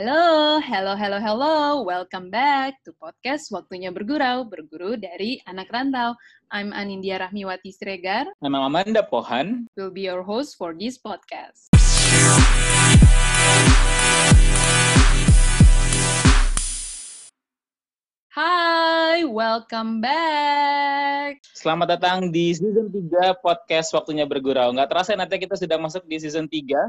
Halo, hello, hello, hello. Welcome back to podcast Waktunya Bergurau, berguru dari anak rantau. I'm Anindya Rahmiwati Sregar. I'm Amanda Pohan. Will be your host for this podcast. Hai, welcome back. Selamat datang di season 3 podcast Waktunya Bergurau. Nggak terasa nanti kita sudah masuk di season 3.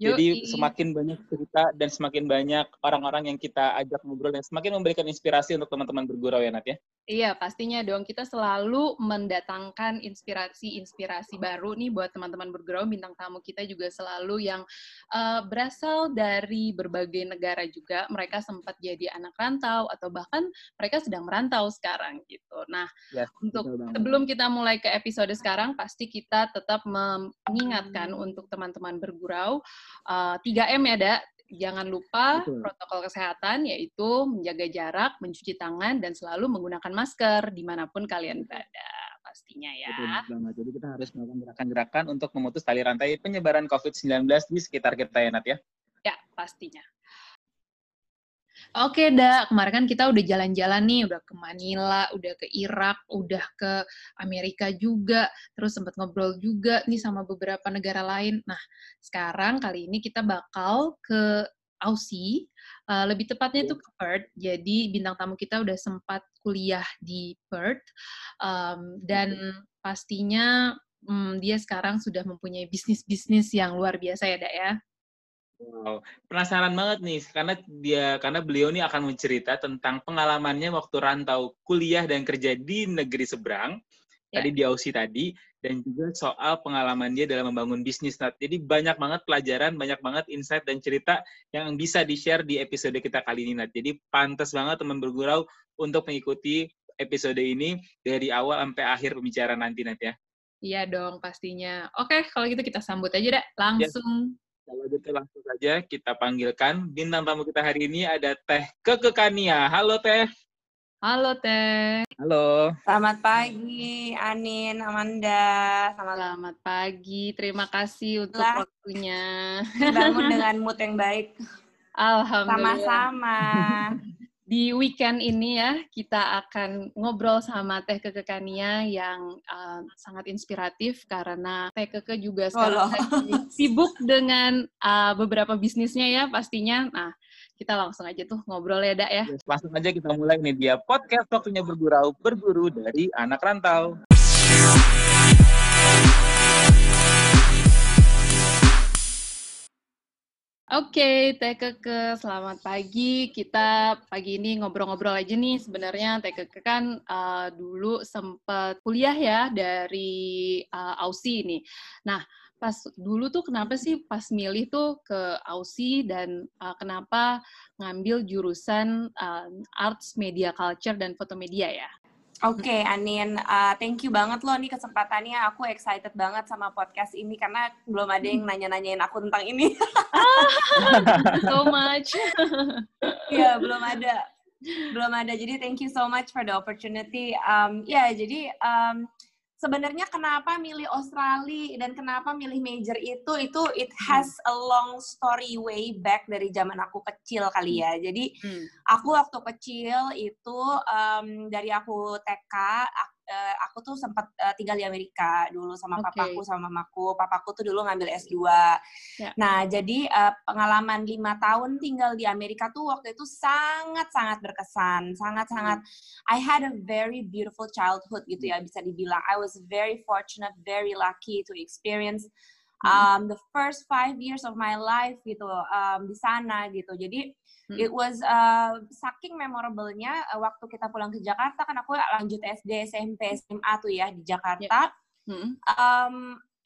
Jadi semakin banyak cerita dan semakin banyak orang-orang yang kita ajak ngobrol dan semakin memberikan inspirasi untuk teman-teman bergurau ya Nat ya. Iya, pastinya dong. Kita selalu mendatangkan inspirasi-inspirasi baru nih buat teman-teman bergurau. Bintang tamu kita juga selalu yang uh, berasal dari berbagai negara juga. Mereka sempat jadi anak rantau atau bahkan mereka sedang merantau sekarang gitu. Nah, yes, untuk sebelum kita mulai ke episode sekarang, pasti kita tetap mengingatkan untuk teman-teman bergurau uh, eh, 3M ya, Dak. Jangan lupa Betul. protokol kesehatan yaitu menjaga jarak, mencuci tangan, dan selalu menggunakan masker di mana pun kalian berada pastinya ya. Betul banget. Jadi kita harus melakukan gerakan-gerakan untuk memutus tali rantai penyebaran COVID-19 di sekitar kita ya, Nat ya? Ya, pastinya. Oke, dah. Kemarin kan kita udah jalan-jalan nih, udah ke Manila, udah ke Irak, udah ke Amerika juga, terus sempat ngobrol juga nih sama beberapa negara lain. Nah, sekarang kali ini kita bakal ke Aussie, uh, lebih tepatnya itu ke Perth. Jadi bintang tamu kita udah sempat kuliah di Perth, um, dan pastinya um, dia sekarang sudah mempunyai bisnis-bisnis yang luar biasa ya, Dak ya. Wow, penasaran banget nih karena dia karena beliau ini akan mencerita tentang pengalamannya waktu rantau kuliah dan kerja di negeri seberang ya. tadi di Aussie tadi dan juga soal pengalaman dia dalam membangun bisnis. Nah, jadi banyak banget pelajaran, banyak banget insight dan cerita yang bisa di-share di episode kita kali ini. Nat. Jadi pantas banget teman bergurau untuk mengikuti episode ini dari awal sampai akhir pembicaraan nanti Nat ya. Iya dong pastinya. Oke, kalau gitu kita sambut aja deh langsung. Ya kalau gitu langsung saja kita panggilkan bintang tamu kita hari ini ada Teh Kekekania. Halo Teh. Halo Teh. Halo. Selamat pagi Anin, Amanda. Selamat, Selamat pagi. Terima kasih untuk lah. waktunya. Bangun dengan mood yang baik. Alhamdulillah. Sama-sama. Di weekend ini ya kita akan ngobrol sama Teh Keke Kania yang uh, sangat inspiratif karena Teh Keke juga sekarang oh, sibuk dengan uh, beberapa bisnisnya ya pastinya. Nah, kita langsung aja tuh ngobrol ya, Dak ya. Langsung aja kita mulai nih dia podcast waktunya bergurau berguru dari anak rantau. Oke, okay, Teh Keke, selamat pagi. Kita pagi ini ngobrol-ngobrol aja nih. Sebenarnya Teh Keke kan uh, dulu sempat kuliah ya dari uh, Aussie ini. Nah, pas dulu tuh kenapa sih pas milih tuh ke Aussie dan uh, kenapa ngambil jurusan uh, Arts Media Culture dan Foto Media ya? Oke, okay, Anin, uh, thank you banget loh nih kesempatannya. Aku excited banget sama podcast ini karena belum ada yang nanya-nanyain aku tentang ini. so much. Iya, belum ada. Belum ada. Jadi thank you so much for the opportunity. Um, ya, yeah, jadi um, sebenarnya kenapa milih Australia dan kenapa milih major itu itu it has a long story way back dari zaman aku kecil kali ya. Jadi hmm. aku waktu kecil itu um, dari aku TK uh, aku tuh sempat uh, tinggal di Amerika dulu sama okay. papaku sama mamaku. Papaku tuh dulu ngambil S2. Yeah. Nah, jadi uh, pengalaman lima tahun tinggal di Amerika tuh waktu itu sangat-sangat berkesan. Sangat-sangat hmm. I had a very beautiful childhood gitu ya bisa dibilang. I was very fortunate, very lucky to experience hmm. Um, the first five years of my life gitu um, di sana gitu. Jadi Hmm. It was uh, saking memorablenya uh, waktu kita pulang ke Jakarta kan aku lanjut SD, SMP, SMA tuh ya di Jakarta. Yeah. Hmm. Um,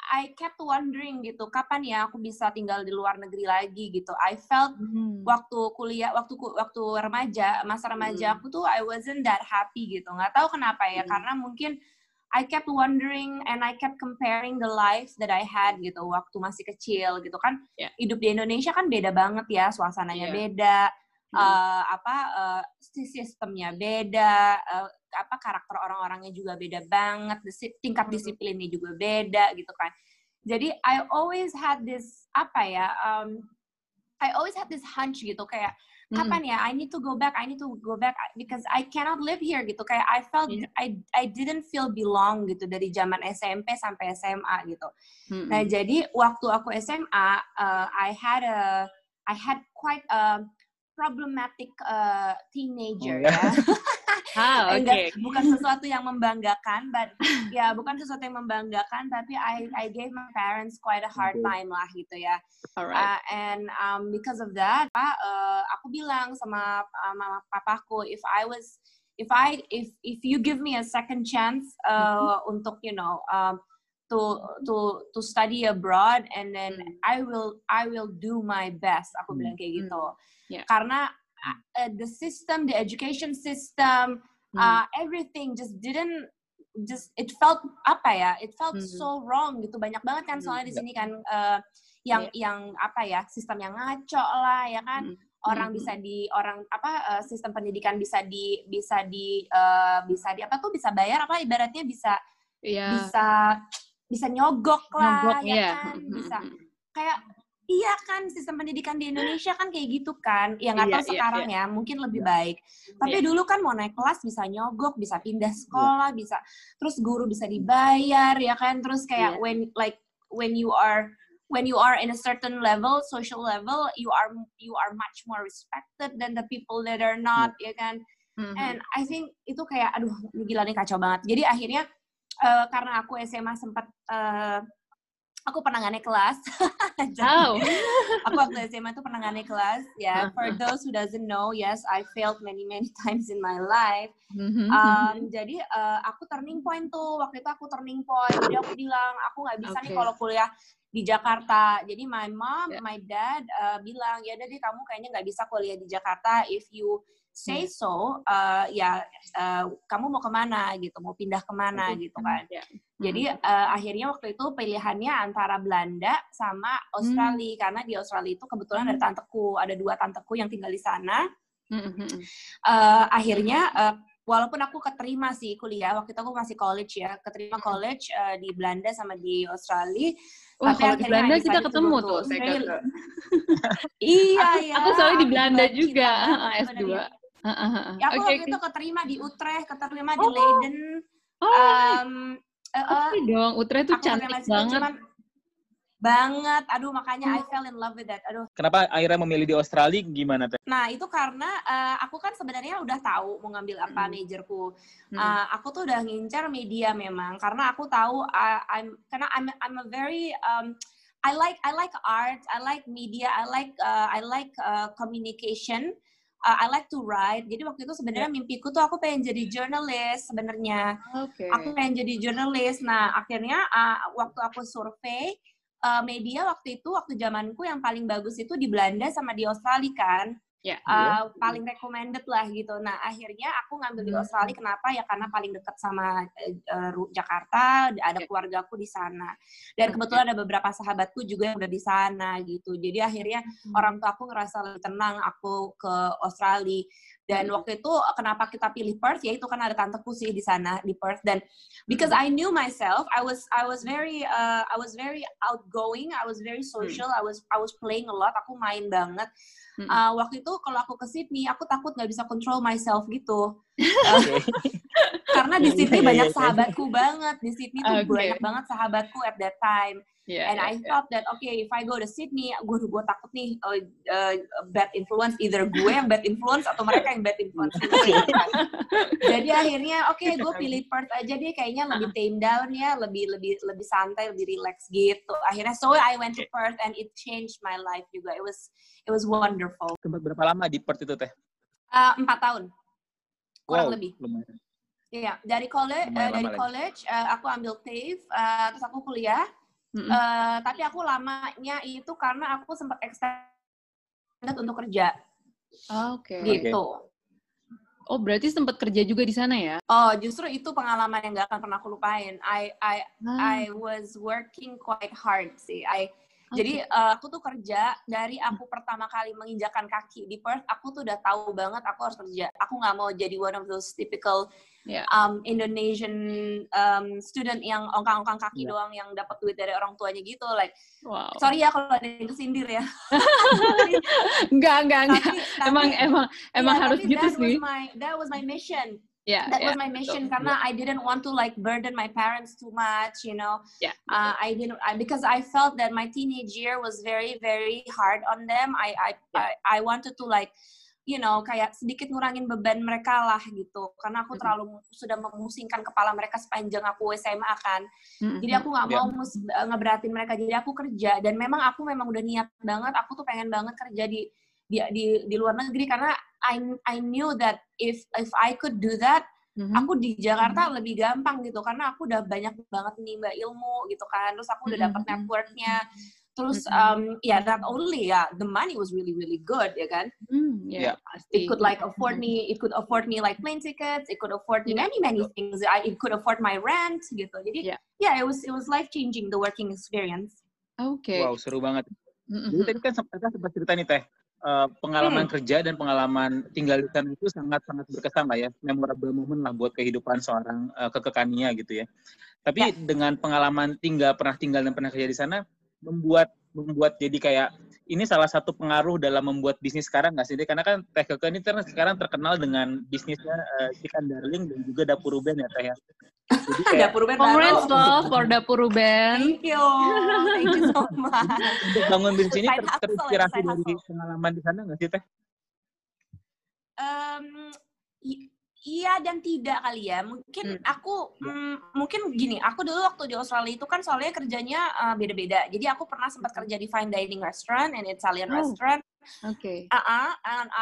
I kept wondering gitu, kapan ya aku bisa tinggal di luar negeri lagi gitu. I felt hmm. waktu kuliah, waktu waktu remaja, masa remaja hmm. aku tuh I wasn't that happy gitu. Nggak tahu kenapa ya, hmm. karena mungkin I kept wondering and I kept comparing the lives that I had gitu waktu masih kecil gitu kan yeah. hidup di Indonesia kan beda banget ya suasananya yeah. beda hmm. uh, apa uh, sistemnya beda uh, apa karakter orang-orangnya juga beda banget tingkat hmm. disiplinnya juga beda gitu kan jadi I always had this apa ya um, I always had this hunch gitu kayak kapan ya I need to go back I need to go back because I cannot live here gitu kayak I felt yeah. I I didn't feel belong gitu dari zaman SMP sampai SMA gitu mm-hmm. nah jadi waktu aku SMA uh, I had a I had quite a problematic uh, teenager oh, yeah. ya Ah. Okay. bukan sesuatu yang membanggakan, but ya bukan sesuatu yang membanggakan, tapi I I gave my parents quite a hard time lah gitu ya. Alright. Uh, and um, because of that, uh, aku bilang sama uh, mama papaku, if I was if I if if you give me a second chance uh, mm-hmm. untuk you know um, to to to study abroad and then mm. I will I will do my best aku bilang kayak gitu mm. yeah. karena uh, the system, the education system, hmm. uh, everything just didn't just it felt apa ya it felt hmm. so wrong gitu banyak banget kan hmm, soalnya di iya. sini kan uh, yang yeah. yang apa ya sistem yang ngaco lah ya kan hmm. orang hmm. bisa di orang apa uh, sistem pendidikan bisa di bisa di uh, bisa di apa tuh bisa bayar apa ibaratnya bisa yeah. bisa bisa nyogok lah nyogok, ya yeah. kan bisa kayak Iya kan, sistem pendidikan di Indonesia kan kayak gitu kan. Ya nggak iya, tahu iya, sekarang iya. ya, mungkin lebih iya. baik. Tapi iya. dulu kan mau naik kelas bisa nyogok, bisa pindah sekolah, iya. bisa terus guru bisa dibayar ya kan. Terus kayak iya. when like when you are when you are in a certain level, social level, you are you are much more respected than the people that are not, iya. ya kan. Mm-hmm. And I think itu kayak aduh gila nih kacau banget. Jadi akhirnya uh, karena aku SMA sempat uh, aku pernah gak naik kelas. oh. aku waktu SMA tuh pernah naik kelas. Ya, yeah, for those who doesn't know, yes, I failed many many times in my life. Mm-hmm. Um, jadi uh, aku turning point tuh waktu itu aku turning point. Jadi aku bilang aku nggak bisa okay. nih kalau kuliah di Jakarta. Jadi my mom, yeah. my dad uh, bilang ya deh kamu kayaknya nggak bisa kuliah di Jakarta if you say hmm. so, uh, ya uh, kamu mau ke mana gitu, mau pindah ke mana gitu kan. Yeah. Jadi uh, akhirnya waktu itu pilihannya antara Belanda sama Australia hmm. karena di Australia itu kebetulan ada tanteku, ada dua tanteku yang tinggal di sana. Uh, akhirnya uh, walaupun aku keterima sih kuliah waktu itu aku masih college ya, keterima college uh, di Belanda sama di Australia. Oh, tapi kalau di Belanda kita ketemu tuh, iya, iya. Aku selalu di Belanda juga, S2. Uh, uh, Ya, aku okay, waktu itu keterima di Utrecht, keterima oh. di Leiden. Oh. Um, uh, uh, dong, Utrecht tuh cantik banget. Cuman, banget. Aduh, makanya I fell in love with that. Aduh. Kenapa akhirnya memilih di Australia gimana teh? Nah, itu karena uh, aku kan sebenarnya udah tahu mau ngambil apa hmm. majorku. Hmm. Uh, aku tuh udah ngincar media memang karena aku tahu uh, I'm karena I'm I'm a very um, I like I like art, I like media, I like uh, I like uh, communication uh, I like to write. Jadi waktu itu sebenarnya yeah. mimpiku tuh aku pengen jadi jurnalis sebenarnya. Okay. Aku pengen jadi jurnalis. Nah, akhirnya uh, waktu aku survei uh, media waktu itu waktu zamanku yang paling bagus itu di Belanda sama di Australia kan yeah. Ya, uh, yeah. paling recommended lah gitu. Nah akhirnya aku ngambil di hmm. Australia kenapa ya karena paling dekat sama uh, Jakarta, ada yeah. keluargaku di sana dan kebetulan ada beberapa sahabatku juga yang udah di sana gitu. Jadi akhirnya hmm. orang tua aku ngerasa lebih tenang aku ke Australia dan hmm. waktu itu kenapa kita pilih Perth ya itu kan ada tanteku sih di sana di Perth dan because hmm. I knew myself I was I was very uh, I was very outgoing I was very social hmm. I was I was playing a lot aku main banget uh, waktu itu kalau aku ke Sydney aku takut nggak bisa control myself gitu. Karena di Sydney banyak sahabatku banget. Di Sydney tuh okay. banyak banget sahabatku at that time. Yeah, and yeah, I yeah. thought that okay, if I go to Sydney, gue gue takut nih uh, uh, bad influence, either gue yang bad influence atau mereka yang bad influence. Jadi akhirnya oke, okay, gue pilih Perth aja deh, kayaknya lebih tame down ya, lebih lebih lebih santai, lebih relax gitu. Akhirnya so I went to Perth and it changed my life juga. It was it was wonderful. Berapa lama di Perth itu teh? Uh, empat tahun, kurang wow, lebih. Iya, dari college, uh, dari college uh, aku ambil TAFE, uh, terus aku kuliah Mm-hmm. Uh, tapi aku lamanya itu karena aku sempat extended untuk kerja. Oke. Okay. Gitu. Oh, berarti sempat kerja juga di sana ya? Oh, justru itu pengalaman yang gak akan pernah aku lupain. I I ah. I was working quite hard sih. I Jadi uh, aku tuh kerja dari aku pertama kali menginjakan kaki di Perth, aku tuh udah tahu banget aku harus kerja. Aku nggak mau jadi one of those typical yeah. um, Indonesian um, student yang ongkang-ongkang kaki yeah. doang yang dapat duit dari orang tuanya gitu. Like, wow. sorry ya kalau ada yang kesindir ya. enggak, enggak, enggak. Tapi, emang, tapi, emang, emang yeah, harus gitu sih. Was my, that was my mission yeah that yeah, was my mission betul. karena yeah. I didn't want to like burden my parents too much you know yeah uh, I didn't I, because I felt that my teenage year was very very hard on them I I yeah. I, I wanted to like you know kayak sedikit ngurangin beban mereka lah gitu karena aku terlalu sudah memusingkan kepala mereka sepanjang aku SMA kan mm-hmm. jadi aku nggak mau yeah. ngeberatin mereka jadi aku kerja dan memang aku memang udah niat banget aku tuh pengen banget kerja di di di, di luar negeri. Karena I I knew that if if I could do that mm-hmm. aku di Jakarta mm-hmm. lebih gampang gitu. Karena aku udah banyak banget nimba ilmu gitu kan. Terus aku udah dapat mm-hmm. networknya. Terus um yeah not only yeah the money was really really good ya kan? Mm, yeah, yeah. it could like afford me it could afford me like plane tickets. It could afford me many many things. I, it could afford my rent gitu. Jadi yeah, yeah it was it was life changing the working experience. Oke okay. wow seru banget. Mm-hmm. jadi tadi kan sempat cerita nih teh uh, pengalaman hmm. kerja dan pengalaman tinggal di sana itu sangat-sangat berkesan lah ya, memorable moment lah buat kehidupan seorang uh, kekekania gitu ya. Tapi ya. dengan pengalaman tinggal pernah tinggal dan pernah kerja di sana membuat membuat jadi kayak ini salah satu pengaruh dalam membuat bisnis sekarang nggak sih? Karena kan Teh Keke ini sekarang terkenal dengan bisnisnya uh, Chicken Darling dan juga Dapur Ruben ya Teh ya. Jadi kayak, Dapur Ruben Congrats loh for Dapur Ruben. Thank you. Thank you so much. Untuk bangun bisnis ini ter terinspirasi dari pengalaman di sana nggak sih Teh? Um, iya dan tidak kali ya. Mungkin hmm. aku mm, mungkin gini, aku dulu waktu di Australia itu kan soalnya kerjanya uh, beda-beda. Jadi aku pernah sempat kerja di fine dining restaurant and Italian oh. restaurant. Oke. Okay. Uh -uh,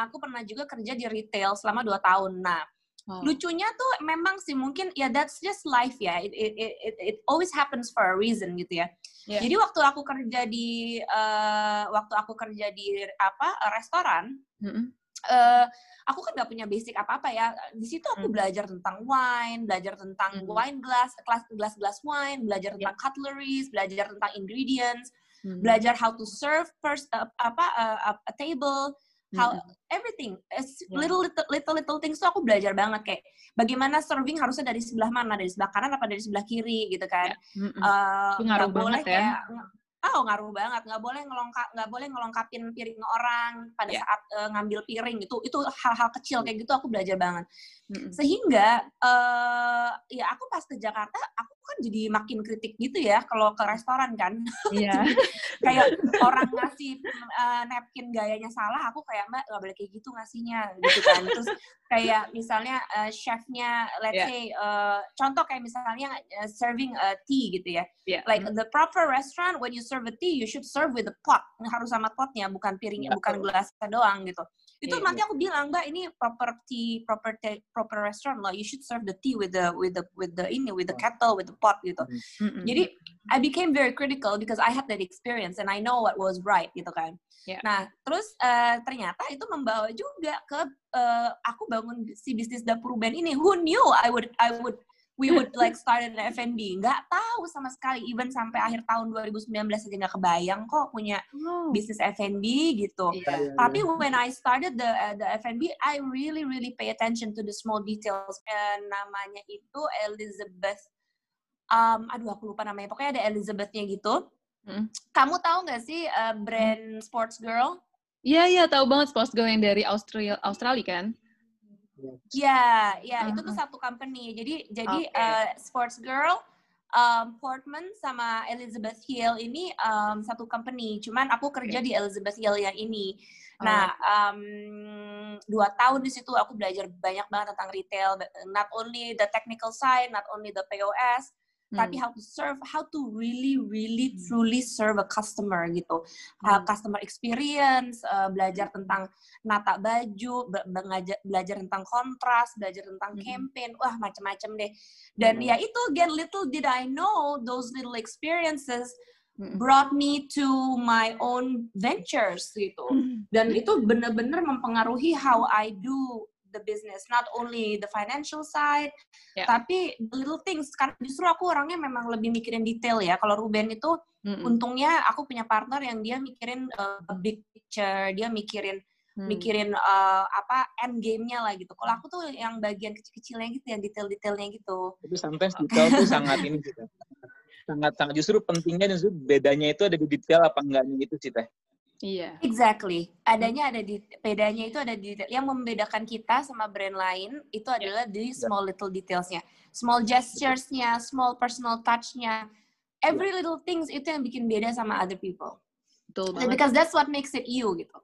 aku pernah juga kerja di retail selama dua tahun. Nah, oh. lucunya tuh memang sih mungkin ya that's just life ya. It, it, it, it always happens for a reason gitu ya. Yeah. Jadi waktu aku kerja di uh, waktu aku kerja di apa restoran, mm -hmm. Uh, aku kan nggak punya basic apa-apa ya. Di situ aku hmm. belajar tentang wine, belajar tentang hmm. wine glass, kelas gelas-gelas wine, belajar tentang yeah. cutleries, belajar tentang ingredients, hmm. belajar how to serve first uh, apa uh, a table, how hmm. everything, little little little little things tuh aku belajar banget kayak bagaimana serving harusnya dari sebelah mana, dari sebelah kanan apa dari sebelah kiri gitu kan. Yeah. Hmm. Uh, nggak boleh ya. kayak Oh, ngaruh banget. Nggak boleh ngelongkap, nggak boleh ngelongkapin piring orang pada yeah. saat uh, ngambil piring itu. Itu hal-hal kecil kayak gitu aku belajar banget. Mm-hmm. Sehingga uh, ya aku pas ke Jakarta, aku kan jadi makin kritik gitu ya kalau ke restoran kan. Yeah. kayak orang ngasih uh, napkin gayanya salah, aku kayak mbak nggak boleh kayak gitu ngasihnya gitu kan. Terus kayak misalnya uh, chefnya, let's yeah. say uh, contoh kayak misalnya uh, serving uh, tea gitu ya. Yeah. Like the proper restaurant when you serve a tea, you should serve with a pot. Harus sama potnya, bukan piringnya, bukan gelasnya doang gitu. Itu yeah, nanti yeah. aku bilang mbak ini proper tea, proper tea, proper restaurant loh. You should serve the tea with the with the with the ini with the kettle with the pot gitu. Mm-hmm. Jadi I became very critical because I had that experience and I know what was right gitu kan. Yeah. Nah terus uh, ternyata itu membawa juga ke uh, aku bangun si bisnis dapur Ben ini. Who knew I would I would we would like start an F&B. Nggak tahu sama sekali. Even sampai akhir tahun 2019 aja nggak kebayang kok punya oh. bisnis F&B gitu. Yeah. Iya, Tapi iya. when I started the uh, the F&B, I really really pay attention to the small details. Uh, namanya itu Elizabeth. Um, aduh aku lupa namanya. Pokoknya ada Elizabethnya gitu. Hmm. Kamu tahu nggak sih uh, brand Sports Girl? Iya, iya, tahu banget Sports Girl yang dari Australia, Australia kan? Ya, ya uh-huh. itu tuh satu company. Jadi jadi okay. uh, Sports Girl, um, Portman sama Elizabeth Hill ini um, satu company. Cuman aku kerja okay. di Elizabeth Hill yang ini. Nah, um, dua tahun di situ aku belajar banyak banget tentang retail. Not only the technical side, not only the POS, hmm. tapi how to serve, how to really, really, hmm. truly serve a customer gitu, hmm. uh, customer experience, uh, belajar tentang nata baju, belajar, belajar tentang kontras, belajar tentang hmm. campaign, wah macam-macam deh. Dan hmm. ya itu again little did I know those little experiences hmm. brought me to my own ventures gitu. Dan itu benar-benar mempengaruhi how I do the business, not only the financial side, yeah. tapi the little things. Karena justru aku orangnya memang lebih mikirin detail ya. Kalau Ruben itu Mm-hmm. Untungnya aku punya partner yang dia mikirin uh, big picture, dia mikirin hmm. mikirin uh, apa end game-nya lah gitu. Kalau aku tuh yang bagian kecil-kecilnya gitu, yang detail-detailnya gitu. Tapi sometimes detail tuh sangat ini gitu. Sangat sangat justru pentingnya justru bedanya itu ada di detail apa enggaknya gitu sih teh. Iya. Exactly. Adanya ada di bedanya itu ada di yang membedakan kita sama brand lain itu iya. adalah yeah. di small little detailsnya, small gestures-nya, small personal touch-nya every little things itu yang bikin beda sama other people. Betul banget. Because that's what makes it you gitu.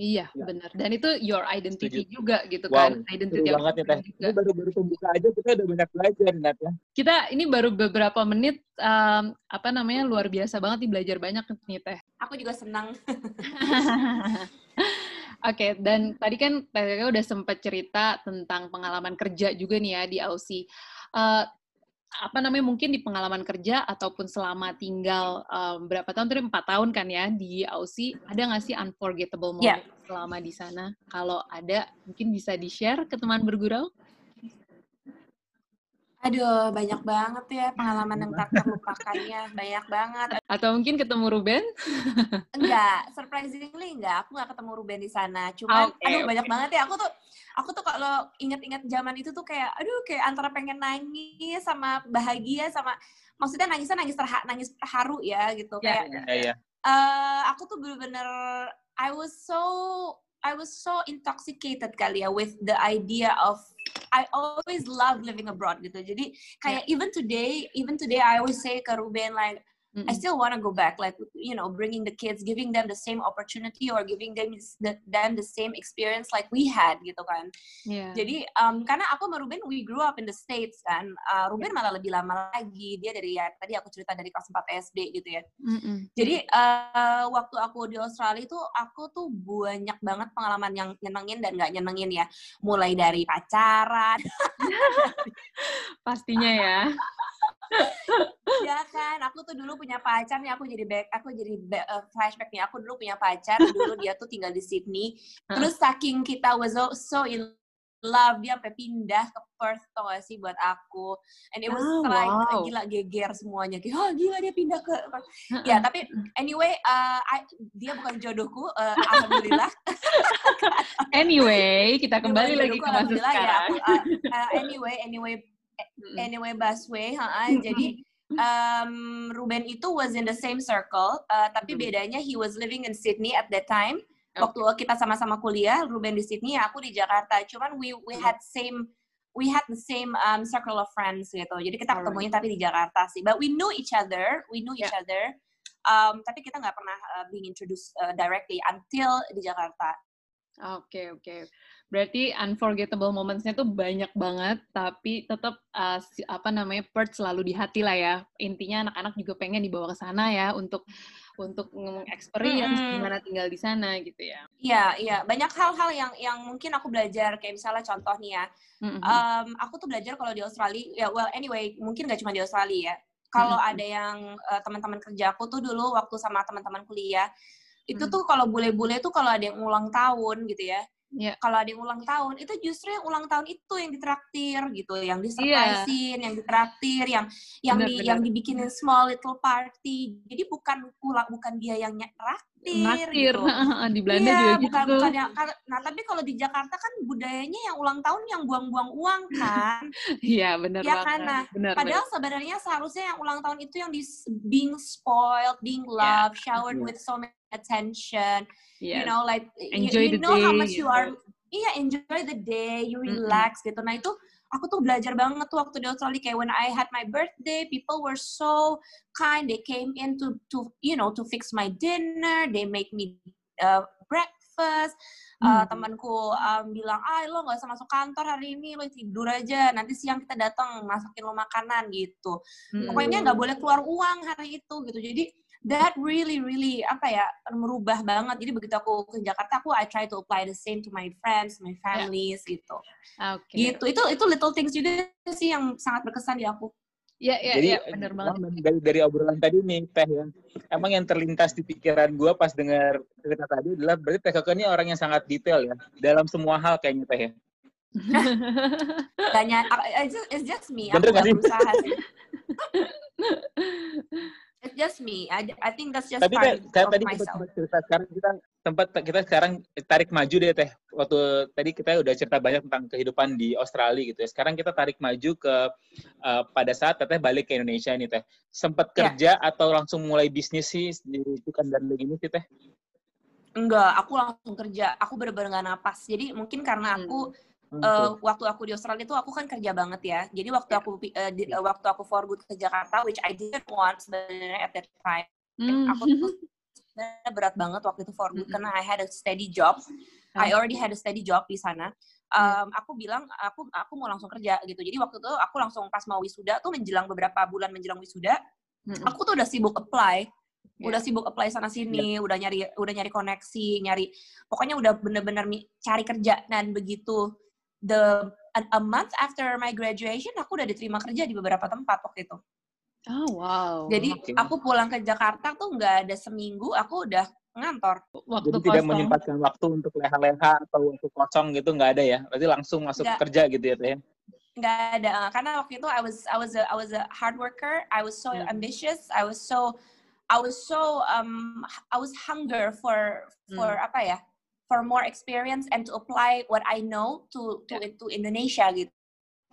Iya, ya. benar. Dan itu your identity Setuju. juga gitu wow. kan. Identity banget ya, Teh. Ini baru-baru pembuka aja kita udah banyak belajar, Nat ya. Kita ini baru beberapa menit um, apa namanya luar biasa banget nih belajar banyak nih, Teh. Aku juga senang. Oke, okay, dan tadi kan Teh udah sempat cerita tentang pengalaman kerja juga nih ya di Aussie. Uh, apa namanya mungkin di pengalaman kerja ataupun selama tinggal um, berapa tahun tadi empat tahun kan ya di Aussie ada nggak sih unforgettable moment yeah. selama di sana kalau ada mungkin bisa di share ke teman bergurau Aduh, banyak banget ya pengalaman yang tak terlupakannya. Banyak banget. Atau mungkin ketemu Ruben? enggak, surprisingly enggak. Aku nggak ketemu Ruben di sana. Cuman, okay, aduh okay. banyak banget ya. Aku tuh, aku tuh kalau inget-inget zaman itu tuh kayak, aduh kayak antara pengen nangis sama bahagia sama, maksudnya nangisnya nangis terha nangis haru ya gitu. Yeah, kayak, yeah, yeah. Uh, aku tuh bener-bener, I was so I was so intoxicated kali ya with the idea of I always love living abroad gitu. Jadi kayak yeah. even today, even today I always say ke Ruben like Mm-hmm. I still want to go back, like you know, bringing the kids, giving them the same opportunity or giving them the, them the same experience like we had, gitu kan. Yeah. Jadi um, karena aku sama Ruben we grew up in the states kan. Uh, Ruben yeah. malah lebih lama lagi. Dia dari ya tadi aku cerita dari kelas 4 SD gitu ya. Mm-hmm. Jadi uh, waktu aku di Australia itu aku tuh banyak banget pengalaman yang nyenengin dan nggak nyenengin ya. Mulai dari pacaran. Pastinya ya. ya kan? Aku tuh dulu punya pacar nih aku jadi back aku jadi back, uh, flashback nih. Aku dulu punya pacar dulu dia tuh tinggal di Sydney. Terus saking kita was so, so in love dia sampai pindah ke Perth tau gak sih buat aku. And it was oh, like wow. gila geger semuanya. Kayak oh gila dia pindah ke ya tapi anyway uh, I, dia bukan jodohku uh, alhamdulillah. Anyway kita kembali lagi ke masa ya, sekarang ya, aku, uh, uh, anyway anyway anyway busway ha jadi um, Ruben itu was in the same circle uh, tapi bedanya he was living in Sydney at that time. Waktu kita sama-sama kuliah Ruben di Sydney aku di Jakarta. Cuman we we had same we had the same um, circle of friends gitu. Jadi kita ketemunya tapi di Jakarta sih. But we knew each other we knew each yeah. other um, tapi kita nggak pernah uh, being introduced uh, directly until di Jakarta. Oke, okay, oke. Okay. Berarti unforgettable moments-nya tuh banyak banget, tapi tetap uh, si, apa namanya Perth selalu di hati lah ya. Intinya anak-anak juga pengen dibawa ke sana ya untuk untuk experience mm -hmm. gimana tinggal di sana gitu ya. Iya, iya. Banyak hal-hal yang yang mungkin aku belajar kayak misalnya contoh nih ya. Mm -hmm. um, aku tuh belajar kalau di Australia, ya well anyway, mungkin gak cuma di Australia ya. Kalau mm -hmm. ada yang uh, teman-teman kerja aku tuh dulu waktu sama teman-teman kuliah, itu tuh kalau bule-bule tuh kalau ada yang ulang tahun gitu ya Yeah. Kalau ada yang ulang tahun, itu justru yang ulang tahun itu yang ditraktir gitu, yang disurprisein, yeah. yang ditraktir, yang yang bener, di bener. yang dibikinin small little party. Jadi bukan ulang bukan dia yang traktir. Gitu. di Belanda yeah, juga gitu. Bukan, bukan yang, nah tapi kalau di Jakarta kan budayanya yang ulang tahun yang buang-buang uang kan. Iya benar ya, kan? Nah, bener, padahal bener. sebenarnya seharusnya yang ulang tahun itu yang di being spoiled, being iya. loved, yeah. showered yeah. with so many attention yes. you know like enjoy you, you know day, how much you are iya yeah, enjoy the day you relax mm-hmm. gitu nah itu aku tuh belajar banget tuh waktu di Australia kayak when I had my birthday people were so kind they came in to to you know to fix my dinner they make me uh, breakfast. Uh, temanku um, bilang ah lo nggak usah masuk kantor hari ini lo tidur aja nanti siang kita datang masakin lo makanan gitu. Hmm. pokoknya nggak boleh keluar uang hari itu gitu. Jadi that really really apa ya merubah banget jadi begitu aku ke Jakarta aku I try to apply the same to my friends my families yeah. gitu okay. gitu itu itu little things juga sih yang sangat berkesan di aku Ya, ya, Jadi, ya, benar banget. Dari, dari obrolan tadi nih, Teh ya. Emang yang terlintas di pikiran gue pas dengar cerita tadi adalah berarti Teh Koko ini orang yang sangat detail ya. Dalam semua hal kayaknya Teh ya. Tanya, it's just, it's just me. Bener aku gak berusaha sih. It's just me. I, I think that's just Tapi part teh, of tadi myself. sempat cerita sekarang kita tempat kita sekarang tarik maju deh teh. Waktu tadi kita udah cerita banyak tentang kehidupan di Australia gitu ya. Sekarang kita tarik maju ke uh, pada saat teteh balik ke Indonesia nih teh. Sempat Ya. kerja atau langsung mulai bisnis sih di kan dan begini sih teh? Enggak, aku langsung kerja. Aku bener-bener gak napas. Jadi mungkin karena aku Hmm, eh, waktu aku di Australia itu aku kan kerja banget ya. Jadi waktu aku pi- eh, di- eh, waktu aku for good ke Jakarta, which I didn't want sebenarnya at that time. Hmm. Aku tuh sebenarnya berat banget waktu itu for good Mm-mm. karena I had a steady job. I already had a steady job di sana. Um, aku bilang aku aku mau langsung kerja gitu. Jadi waktu itu aku langsung pas mau wisuda tuh menjelang beberapa bulan menjelang wisuda, Mm-mm. aku tuh udah sibuk apply Ya. udah sibuk apply sana sini udah nyari udah nyari koneksi nyari pokoknya udah bener-bener cari kerja dan begitu the a, a month after my graduation aku udah diterima kerja di beberapa tempat waktu itu Oh wow. jadi oke. aku pulang ke Jakarta tuh nggak ada seminggu aku udah ngantor waktu Jadi tidak kosong. menyempatkan waktu untuk leha-leha atau waktu kosong gitu nggak ada ya? Berarti langsung masuk Nggak. kerja gitu ya teh? ya? nggak ada eh, karena waktu itu I was I was a, I was a hard worker I was so Hmm. ambitious I was so I was so um I was hunger for for Hmm. apa ya for more experience and to apply what I know to to to Indonesia gitu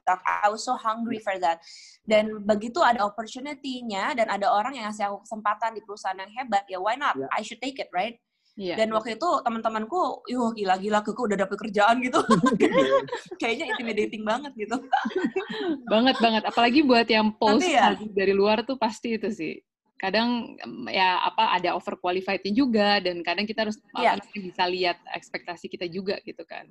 I was so hungry for that dan begitu ada opportunity-nya dan ada orang yang ngasih aku kesempatan di perusahaan yang hebat ya why not Ya. I should take it right Iya. dan waktu itu teman-temanku, yuh gila-gila keke udah dapet kerjaan gitu. Kayaknya intimidating banget gitu. banget banget apalagi buat yang post Tapi ya- dari luar tuh pasti itu sih kadang em, ya apa ada overqualified juga dan kadang kita harus Iya. apa bisa lihat ekspektasi kita juga gitu kan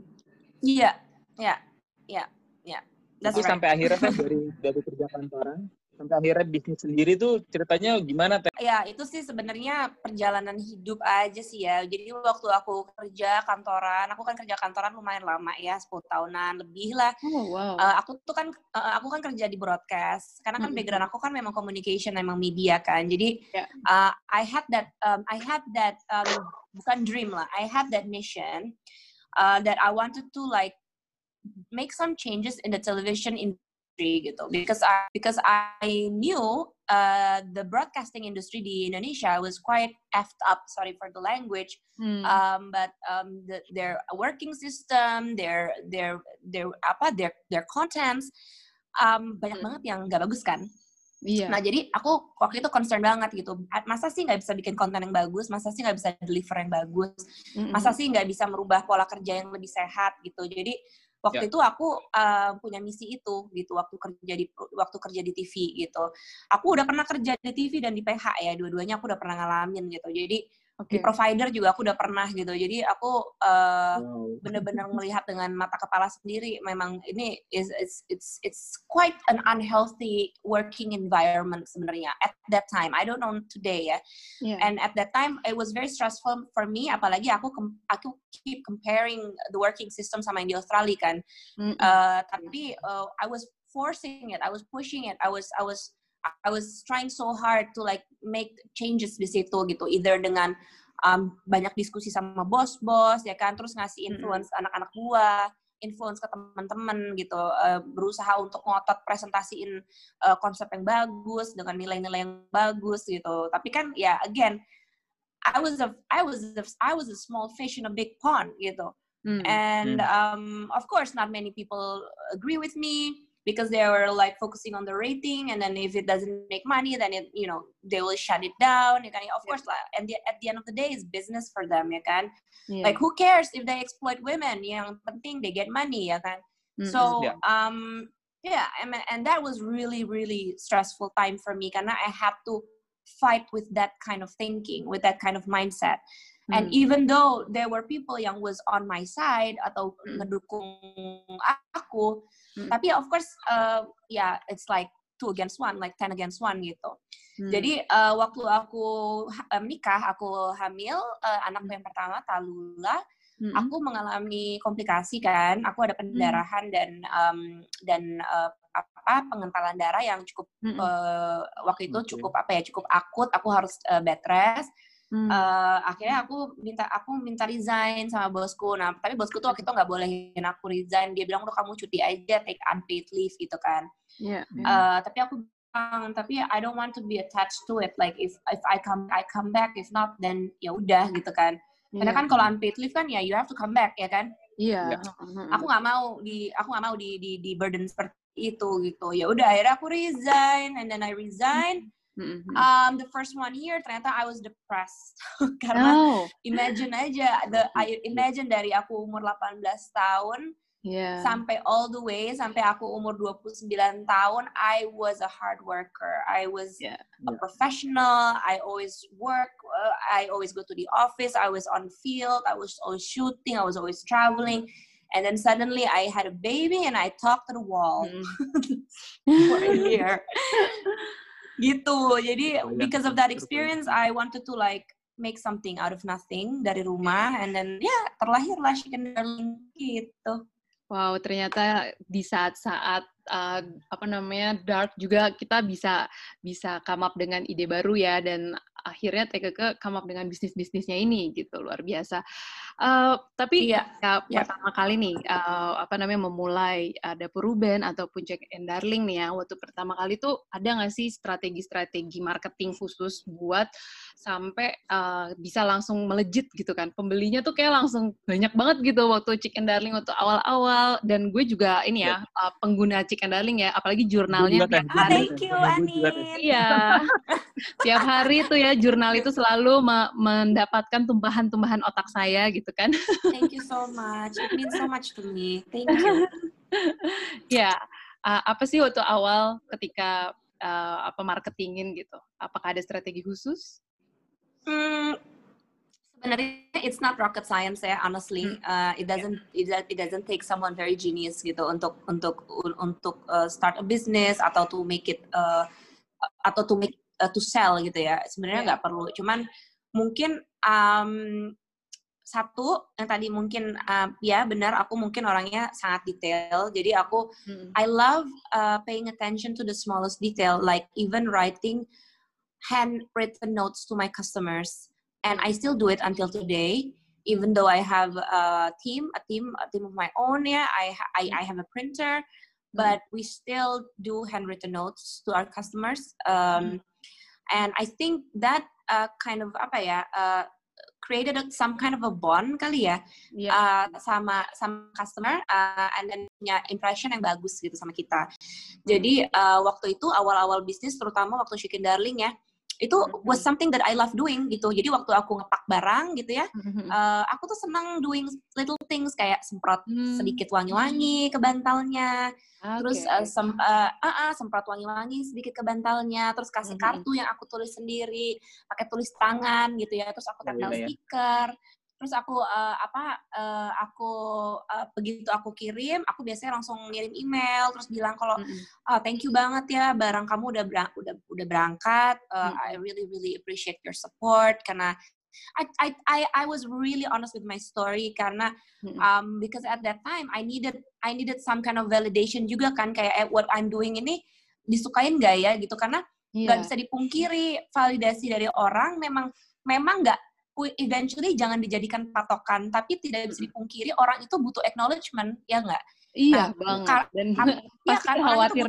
Iya, ya, ya, ya. That's Itu right. sampai akhirnya teh dari dari kerja kantoran sampai akhirnya bisnis sendiri tuh ceritanya gimana teh? Ya, itu sih sebenarnya perjalanan hidup aja sih ya. Jadi waktu aku kerja kantoran, aku kan kerja kantoran lumayan lama ya, 10 tahunan lebih lah. oh wow Eh, aku tuh kan eh, aku kan kerja di broadcast karena kan background aku kan memang communication memang media kan jadi uh, I had that um, I had that um, bukan dream lah I had that mission uh, that I wanted to like make some changes in the television industry gitu because I because I knew uh, the broadcasting industry di Indonesia was quite effed up sorry for the language Hmm. um, but um, the, their working system, their their their apa their their contents um, banyak Hmm. banget yang nggak bagus kan. iya Nah jadi aku waktu itu concern banget gitu. Masa sih nggak bisa bikin konten yang bagus? Masa sih nggak bisa deliver yang bagus? Mm-mm. Masa sih nggak bisa merubah pola kerja yang lebih sehat gitu? Jadi waktu Ya. itu aku uh, punya misi itu gitu waktu kerja di waktu kerja di TV gitu. Aku udah pernah kerja di TV dan di PH ya dua-duanya aku udah pernah ngalamin gitu. Jadi oke di provider juga aku udah pernah gitu. Jadi aku uh, Wow. benar-benar melihat dengan mata kepala sendiri memang ini is it's it's it's quite an unhealthy working environment sebenarnya at that time I don't know today ya Iya. and at that time it was very stressful for me apalagi aku aku keep comparing the working system sama yang di Australia kan Mm-mm. Uh, tapi uh, I was forcing it, I was pushing it, I was I was I was trying so hard to like make changes di situ gitu, either dengan um, banyak diskusi sama bos-bos ya kan, terus ngasih influence anak-anak gua, influence ke teman-teman gitu, uh, berusaha untuk ngotot presentasiin uh, konsep yang bagus dengan nilai-nilai yang bagus gitu. Tapi kan ya again I was a I was a, I was a small fish in a big pond gitu. Hmm. and um, of course not many people agree with me because they were like focusing on the rating and then if it doesn't make money then it you know they will shut it down ya kan of course lah and the, at the end of the day it's business for them ya can Iya. like who cares if they exploit women yang penting they get money ya kan Mm-mm. so Yeah. um yeah and, and that was really really stressful time for me karena I had to fight with that kind of thinking with that kind of mindset And Hmm. even though there were people yang was on my side atau Mm. ngedukung aku, Mm. tapi of course, uh, yeah, it's like two against one, like ten against one gitu. Hmm. Jadi uh, waktu aku uh, menikah, aku hamil uh, anakku yang pertama Talula, Mm-mm. aku mengalami komplikasi kan, aku ada pendarahan dan um, dan uh, apa pengentalan darah yang cukup Mm-mm. uh, waktu itu cukup apa ya cukup akut, aku harus uh, bed rest Hmm. Eh, akhirnya aku minta aku minta resign sama bosku. Nah tapi bosku tuh waktu itu nggak bolehin aku resign. Dia bilang udah kamu cuti aja take unpaid leave gitu kan. Iya, iya. Eh, tapi aku tapi I don't want to be attached to it. Like if if I come I come back. If not then ya udah gitu kan. Karena yeah. kan kalau unpaid leave kan ya you have to come back ya kan? Iya. Yeah. aku nggak mau di aku nggak mau di di di burden seperti itu gitu. Ya udah akhirnya aku resign and then I resign Mm-hmm. Um, the first one year ternyata I was depressed karena oh. imagine aja the I imagine dari aku umur 18 tahun yeah. sampai all the way sampai aku umur 29 tahun I was a hard worker I was yeah. a professional I always work uh, I always go to the office I was on field I was always shooting I was always traveling and then suddenly I had a baby and I talked to the wall mm. for a year gitu jadi oh, iya. because of that experience I wanted to like make something out of nothing dari rumah and then ya yeah, terlahirlah chicken darling gitu Wow, ternyata di saat-saat uh, apa namanya dark juga kita bisa bisa come up dengan ide baru ya dan akhirnya TKK come up dengan bisnis-bisnisnya ini gitu luar biasa. Uh, tapi iya, ya, ya pertama kali nih uh, apa namanya memulai ada perubahan ataupun check and darling nih ya waktu pertama kali tuh ada nggak sih strategi-strategi marketing khusus buat sampai uh, bisa langsung melejit gitu kan pembelinya tuh kayak langsung banyak banget gitu waktu check and darling waktu awal-awal dan gue juga ini ya, ya. Uh, pengguna check and darling ya apalagi jurnalnya tiap hari. Thank you Ani. Iya. tiap hari tuh ya jurnal itu selalu mendapatkan tumpahan-tumpahan otak saya gitu kan. Thank you so much. It means so much to me. Thank you. ya, uh, apa sih waktu awal ketika uh, apa marketingin gitu? Apakah ada strategi khusus? Hmm, sebenarnya it's not rocket science ya honestly uh, it doesn't it, it doesn't take someone very genius gitu untuk untuk untuk uh, start a business atau to make it uh, atau to make uh, to sell gitu ya sebenarnya nggak yeah. perlu cuman mungkin um, satu yang tadi mungkin uh, ya benar aku mungkin orangnya sangat detail. Jadi aku hmm. I love uh, paying attention to the smallest detail like even writing handwritten notes to my customers. And I still do it until today even though I have a team a team a team of my own yeah I I, I have a printer but we still do handwritten notes to our customers um, and I think that uh, kind of apa ya uh, created some kind of a bond kali ya yeah. uh, sama sama customer uh, and then punya impression yang bagus gitu sama kita. Jadi uh, waktu itu awal-awal bisnis terutama waktu Chicken Darling ya itu was something that I love doing gitu. Jadi waktu aku ngepak barang gitu ya, uh, aku tuh senang doing little things kayak semprot hmm. sedikit wangi-wangi ke bantalnya, okay. terus uh, sem uh, uh, uh, semprot wangi-wangi sedikit ke bantalnya, terus kasih kartu yang aku tulis sendiri, pakai tulis tangan gitu ya, terus aku oh, tempel oh, iya, stiker terus aku uh, apa uh, aku uh, begitu aku kirim aku biasanya langsung ngirim email terus bilang kalau mm-hmm. oh, thank you banget ya barang kamu udah berang, udah udah berangkat uh, mm-hmm. I really really appreciate your support karena I I I I was really honest with my story karena mm-hmm. um because at that time I needed I needed some kind of validation juga kan kayak eh, what I'm doing ini disukain gak ya gitu karena nggak yeah. bisa dipungkiri validasi dari orang memang memang nggak eventually jangan dijadikan patokan tapi tidak bisa dipungkiri orang itu butuh acknowledgement ya nggak iya nah, banget dan ya kan khawatir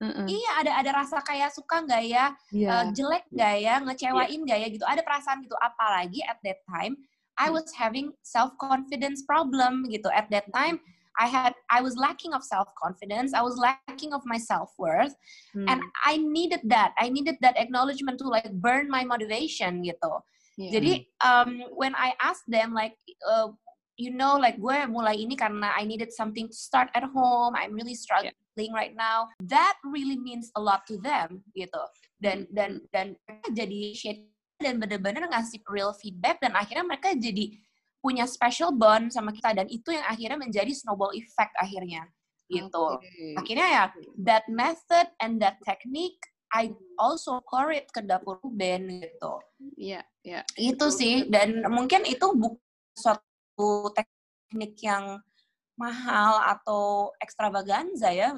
kita. Iya, ada ada rasa kayak suka nggak ya, yeah. uh, jelek nggak ya, ngecewain iya. nggak yeah. ya gitu. Ada perasaan gitu. Apalagi at that time, I was having self confidence problem gitu. At that time, I had I was lacking of self confidence. I was lacking of my self worth, hmm. and I needed that. I needed that acknowledgement to like burn my motivation gitu. Yeah. Jadi um, when I asked them like uh, you know like gue mulai ini karena I needed something to start at home. I'm really struggling yeah. right now. That really means a lot to them gitu. Dan dan dan jadi share dan benar-benar ngasih real feedback dan akhirnya mereka jadi punya special bond sama kita dan itu yang akhirnya menjadi snowball effect akhirnya gitu. Okay. Akhirnya ya that method and that technique I also it ke dapur band gitu. Iya, yeah, iya. Yeah, itu betul, sih dan mungkin itu bukan suatu teknik yang mahal atau ekstravaganza ya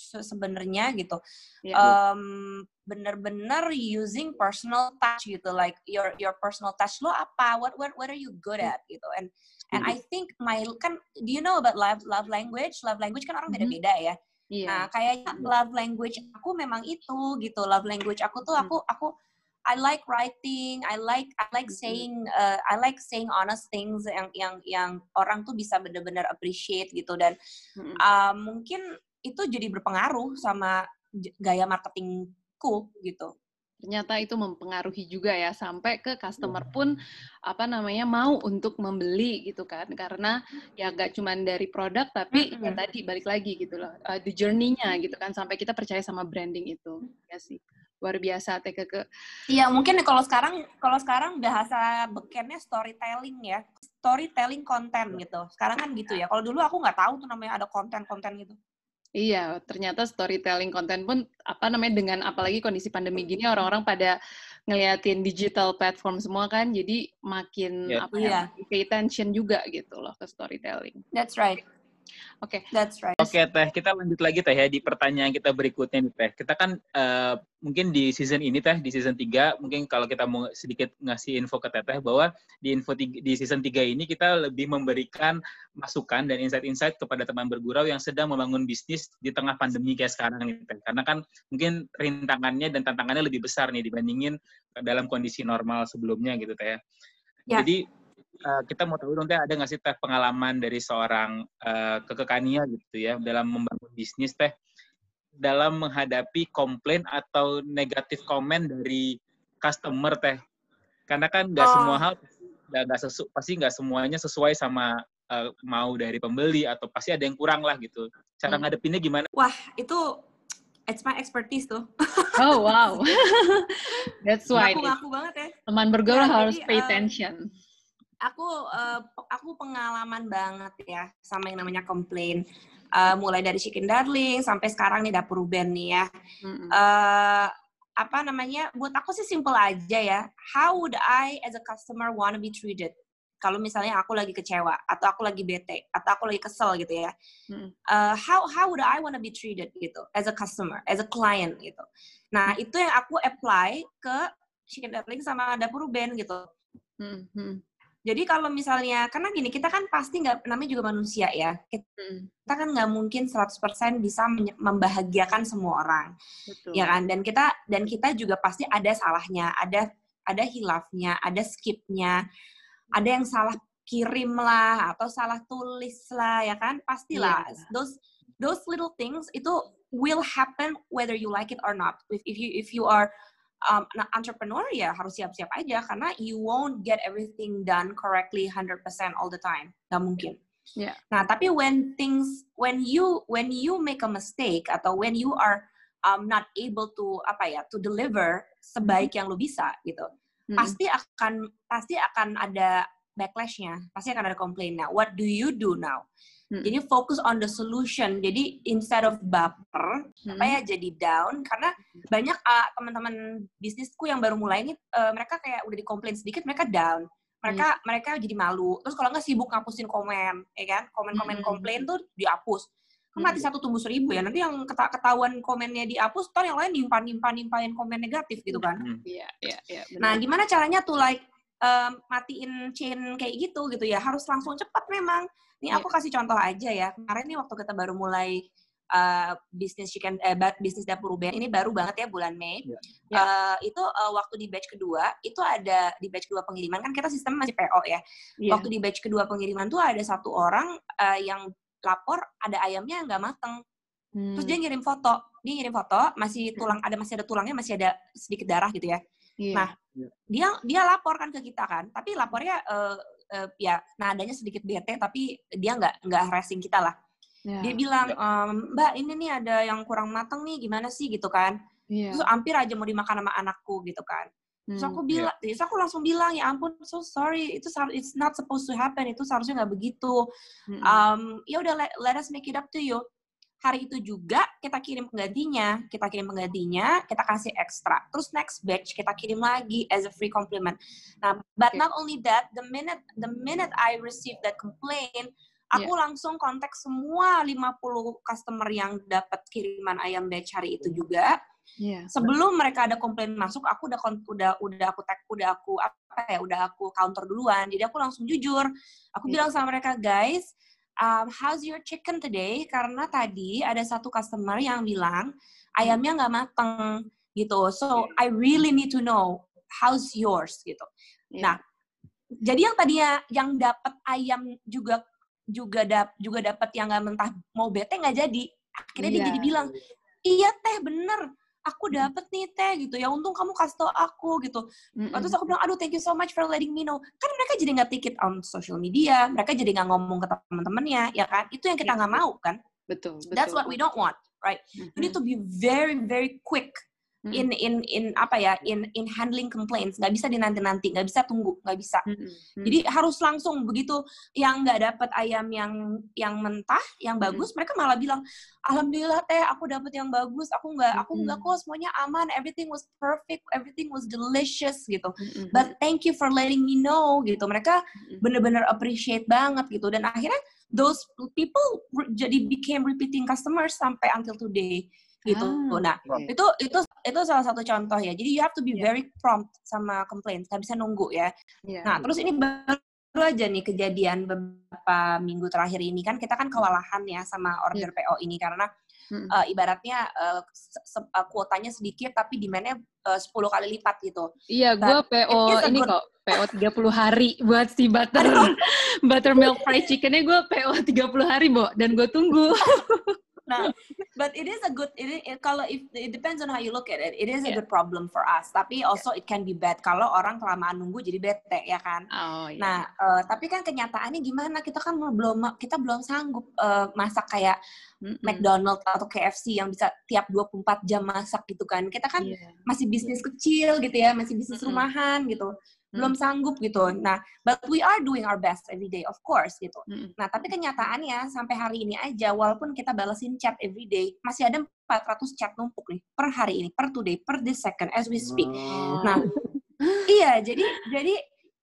sebenarnya gitu. Yeah, um, bener-bener using personal touch gitu. Like your your personal touch lo apa? What what what are you good at? Gitu. And and I think my kan do you know about love love language? Love language kan orang mm-hmm. beda-beda ya Yeah. Nah, kayaknya love language aku memang itu gitu. Love language aku tuh aku aku I like writing, I like I like saying uh, I like saying honest things yang yang yang orang tuh bisa benar-benar appreciate gitu. Dan uh, mungkin itu jadi berpengaruh sama gaya marketingku gitu ternyata itu mempengaruhi juga ya sampai ke customer pun apa namanya mau untuk membeli gitu kan. Karena ya gak cuma dari produk tapi mm -hmm. ya tadi balik lagi gitu loh uh, the journey-nya gitu kan sampai kita percaya sama branding itu. Ya sih luar biasa teh ke iya mungkin kalau sekarang kalau sekarang bahasa bekennya storytelling ya storytelling konten gitu. Sekarang kan gitu ya. Kalau dulu aku nggak tahu tuh namanya ada konten-konten gitu Iya, ternyata storytelling konten pun apa namanya dengan apalagi kondisi pandemi gini orang-orang pada ngeliatin digital platform semua kan, jadi makin yeah. apa ya, yeah. pay attention juga gitu loh ke storytelling. That's right. Oke. Okay. That's right. Oke, okay, Teh. Kita lanjut lagi, Teh, ya, di pertanyaan kita berikutnya nih, Teh. Kita kan uh, mungkin di season ini, Teh, di season 3, mungkin kalau kita mau sedikit ngasih info ke Teteh, bahwa di info tiga, di season 3 ini kita lebih memberikan masukan dan insight-insight kepada teman bergurau yang sedang membangun bisnis di tengah pandemi kayak sekarang nih, Teh. Karena kan mungkin rintangannya dan tantangannya lebih besar nih dibandingin dalam kondisi normal sebelumnya gitu, Teh. Ya. ya. Jadi uh, kita mau tahu dong teh ada nggak sih teh pengalaman dari seorang uh, kekekania gitu ya dalam membangun bisnis teh? Dalam menghadapi komplain atau negatif komen dari customer teh? Karena kan nggak oh. semua hal nggak sesu pasti nggak semuanya sesuai sama uh, mau dari pembeli atau pasti ada yang kurang lah gitu. Cara hmm. ngadepinnya gimana? Wah itu it's my expertise tuh. Oh wow. That's why aku ngaku banget ya. teman bergaul ya, harus jadi, pay attention aku uh, aku pengalaman banget ya sama yang namanya komplain. Uh, mulai dari Chicken Darling sampai sekarang nih dapur Ruben nih ya. Mm-hmm. Uh, apa namanya? Buat aku sih simple aja ya. How would I as a customer wanna be treated? Kalau misalnya aku lagi kecewa atau aku lagi bete atau aku lagi kesel gitu ya. Mm. Uh, how how would I wanna be treated gitu as a customer, as a client gitu. Nah, itu yang aku apply ke Chicken Darling sama dapur Ruben gitu. Mm-hmm jadi kalau misalnya, karena gini, kita kan pasti nggak, namanya juga manusia ya. Kita, hmm. kita kan nggak mungkin 100% bisa membahagiakan semua orang. Betul. Ya kan? Dan kita dan kita juga pasti ada salahnya, ada ada hilafnya, ada skipnya, ada yang salah kirim lah atau salah tulis lah ya kan pastilah yeah. those those little things itu will happen whether you like it or not if, if you if you are um, nah, entrepreneur ya harus siap-siap aja karena you won't get everything done correctly 100% all the time. Gak mungkin. Yeah. Nah, tapi when things when you when you make a mistake atau when you are um, not able to apa ya to deliver sebaik mm-hmm. yang lu bisa gitu, hmm. pasti akan pasti akan ada backlashnya, pasti akan ada komplain. Nah, what do you do now? Hmm. Jadi fokus on the solution. Jadi instead of baper, hmm. supaya jadi down karena banyak uh, teman-teman bisnisku yang baru mulai ini uh, mereka kayak udah dikomplain sedikit mereka down. Mereka hmm. mereka jadi malu. Terus kalau nggak sibuk ngapusin komen, ya kan? Komen-komen hmm. komplain tuh dihapus. Kan mati hmm. satu tumbuh seribu ya. Nanti yang keta ketahuan komennya dihapus, toh yang lain nyimpan nyimpan nyimpanin komen negatif gitu kan? Hmm. Iya, iya, iya. Nah, gimana caranya tuh like um, matiin chain kayak gitu gitu ya? Harus langsung cepat memang ini aku kasih contoh aja ya. Kemarin nih waktu kita baru mulai uh, bisnis chicken eh, bisnis dapur Ruben ini baru banget ya bulan Mei. Yeah. Yeah. Uh, itu uh, waktu di batch kedua itu ada di batch kedua pengiriman kan kita sistem masih PO ya. Yeah. Waktu di batch kedua pengiriman tuh ada satu orang uh, yang lapor ada ayamnya nggak mateng. Hmm. Terus dia ngirim foto, dia ngirim foto masih tulang ada masih ada tulangnya masih ada sedikit darah gitu ya. Yeah. Nah, yeah. dia dia laporkan ke kita kan, tapi lapornya uh, uh, ya nadanya sedikit bete tapi dia nggak nggak harassing kita lah yeah. dia bilang ehm, mbak ini nih ada yang kurang matang nih gimana sih gitu kan yeah. terus hampir aja mau dimakan sama anakku gitu kan terus aku hmm, bilang yeah. terus aku langsung bilang ya ampun so sorry itu it's not supposed to happen itu seharusnya nggak begitu mm -hmm. um, ya udah let, let us make it up to you hari itu juga kita kirim penggantinya, kita kirim penggantinya, kita kasih ekstra. Terus next batch kita kirim lagi as a free compliment. Nah, but okay. not only that, the minute the minute I receive that complaint, aku yeah. langsung kontak semua 50 customer yang dapat kiriman ayam batch hari itu juga. Yeah. Sebelum mereka ada komplain masuk, aku udah udah udah aku tag, udah aku apa ya, udah aku counter duluan. Jadi aku langsung jujur. Aku yeah. bilang sama mereka, guys, um, how's your chicken today? Karena tadi ada satu customer yang bilang ayamnya nggak mateng gitu. So I really need to know how's yours gitu. Yeah. Nah, jadi yang tadinya yang dapat ayam juga juga dap, juga dapat yang nggak mentah mau bete nggak jadi. Akhirnya yeah. dia jadi bilang, iya teh bener aku hmm. dapet nih teh gitu. Ya untung kamu kasih tau aku gitu. Mm -mm. terus aku bilang aduh thank you so much for letting me know. Kan mereka jadi nggak take it on social media mereka jadi nggak ngomong ke teman-temannya ya kan? Itu yang kita nggak mau kan? Betul, betul. that's what we don't want right? Mm -hmm. you need to be very very quick hmm. in in in apa ya in in handling complaints nggak bisa dinanti nanti nggak bisa tunggu nggak bisa hmm. jadi harus langsung begitu yang nggak dapat ayam yang yang mentah yang bagus hmm. mereka malah bilang alhamdulillah teh aku dapat yang bagus aku nggak aku nggak kok semuanya aman everything was perfect everything was delicious gitu hmm. but thank you for letting me know gitu mereka bener-bener appreciate banget gitu dan akhirnya those people jadi became repeating customers sampai until today gitu. Ah, nah, okay. itu itu itu salah satu contoh ya. Jadi you have to be yeah. very prompt sama complaints, nggak bisa nunggu ya. Yeah. Nah, terus ini baru aja nih kejadian beberapa minggu terakhir ini kan kita kan kewalahan ya sama order yeah. PO ini karena hmm. uh, ibaratnya uh, uh, kuotanya sedikit tapi demandnya uh, 10 kali lipat gitu. Iya, gue PO ini good... kok PO 30 hari buat si butter buttermilk fried chickennya gue PO 30 hari, Bo, dan gue tunggu. nah, but it is a good. It, it kalau if it depends on how you look at it, it is a good problem for us. Tapi also yeah. it can be bad kalau orang kelamaan nunggu jadi bete ya kan. Oh, yeah. Nah, uh, tapi kan kenyataannya gimana? Kita kan belum kita belum sanggup uh, masak kayak mm -hmm. McDonald atau KFC yang bisa tiap 24 jam masak gitu kan. Kita kan yeah. masih bisnis kecil gitu ya, masih bisnis mm -hmm. rumahan gitu belum hmm. sanggup gitu. Nah, but we are doing our best every day, of course gitu. Hmm. Nah, tapi kenyataannya sampai hari ini aja, walaupun kita balasin chat every day, masih ada 400 chat numpuk nih per hari ini, per today, per this second as we speak. Oh. Nah, iya, jadi jadi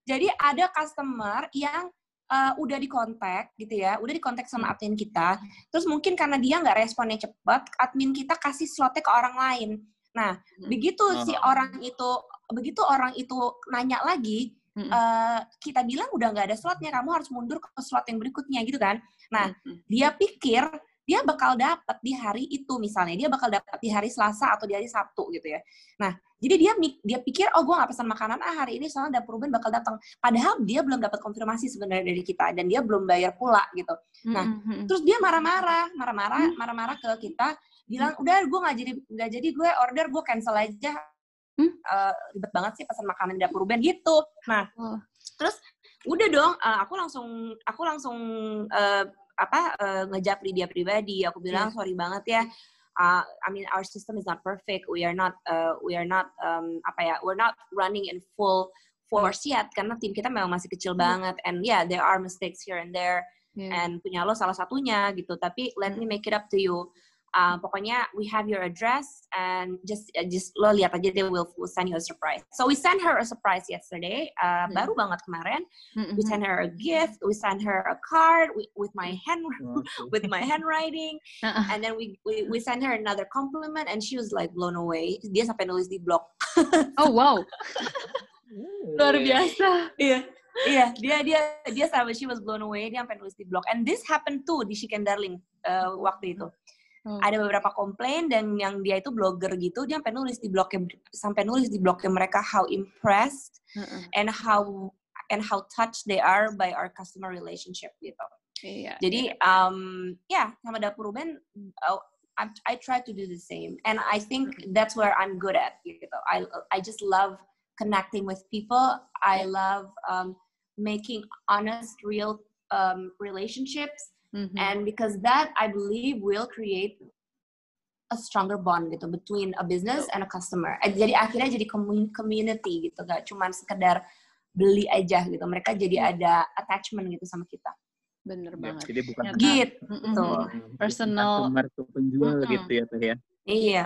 jadi ada customer yang uh, udah dikontak gitu ya, udah dikontak sama hmm. admin kita. Terus mungkin karena dia nggak responnya cepat, admin kita kasih slotnya ke orang lain. Nah, hmm. begitu oh. si orang itu begitu orang itu nanya lagi, hmm. uh, kita bilang udah nggak ada slotnya, kamu harus mundur ke slot yang berikutnya gitu kan. Nah, hmm. dia pikir dia bakal dapat di hari itu misalnya, dia bakal dapat di hari Selasa atau di hari Sabtu gitu ya. Nah, jadi dia dia pikir oh gue nggak pesan makanan ah hari ini soalnya dapur Ruben bakal datang. Padahal dia belum dapat konfirmasi sebenarnya dari kita dan dia belum bayar pula gitu. Nah, mm-hmm. terus dia marah-marah, marah-marah, marah-marah ke kita, bilang udah gue nggak jadi nggak jadi gue order gue cancel aja hmm? uh, ribet banget sih pesan makanan di dapur Ruben gitu. Nah, oh. terus udah dong, uh, aku langsung aku langsung uh, apa uh, ngejapri dia pribadi. Aku bilang yeah. sorry banget ya. Uh, I mean our system is not perfect. We are not uh, we are not um, apa ya? We're not running in full force yet karena tim kita memang masih kecil yeah. banget. And yeah, there are mistakes here and there. Yeah. And punya lo salah satunya gitu. Tapi let me make it up to you uh, pokoknya we have your address and just uh, just lo lihat aja they will, will send you a surprise. So we sent her a surprise yesterday, uh, mm. baru banget kemarin. Mm-hmm. We sent her a gift, we sent her a card with, with my hand with my handwriting, uh-uh. and then we, we we sent her another compliment, and she was like blown away. Dia sampai nulis di blog. oh wow, luar biasa. Iya. Iya, dia dia dia sampai she was blown away dia sampai nulis di blog. And this happened too di Chicken Darling uh, waktu itu. Hmm. Ada beberapa komplain dan yang dia itu blogger gitu, dia sampai nulis di blognya sampai nulis di blognya mereka how impressed hmm. and how and how touched they are by our customer relationship gitu. Iya. Jadi iya. um ya yeah, sama dapur Ruben uh, I, I try to do the same and I think that's where I'm good at gitu. I I just love connecting with people. I love um, making honest, real um, relationships Mm-hmm. And because that, I believe, will create a stronger bond gitu between a business and a customer. Eh, jadi akhirnya jadi community gitu, gak cuma sekedar beli aja gitu. Mereka jadi ada attachment gitu sama kita. Bener ya, banget. Jadi bukan gitu. Mm-hmm. Personal. Customer penjual mm-hmm. gitu ya teh ya. Iya.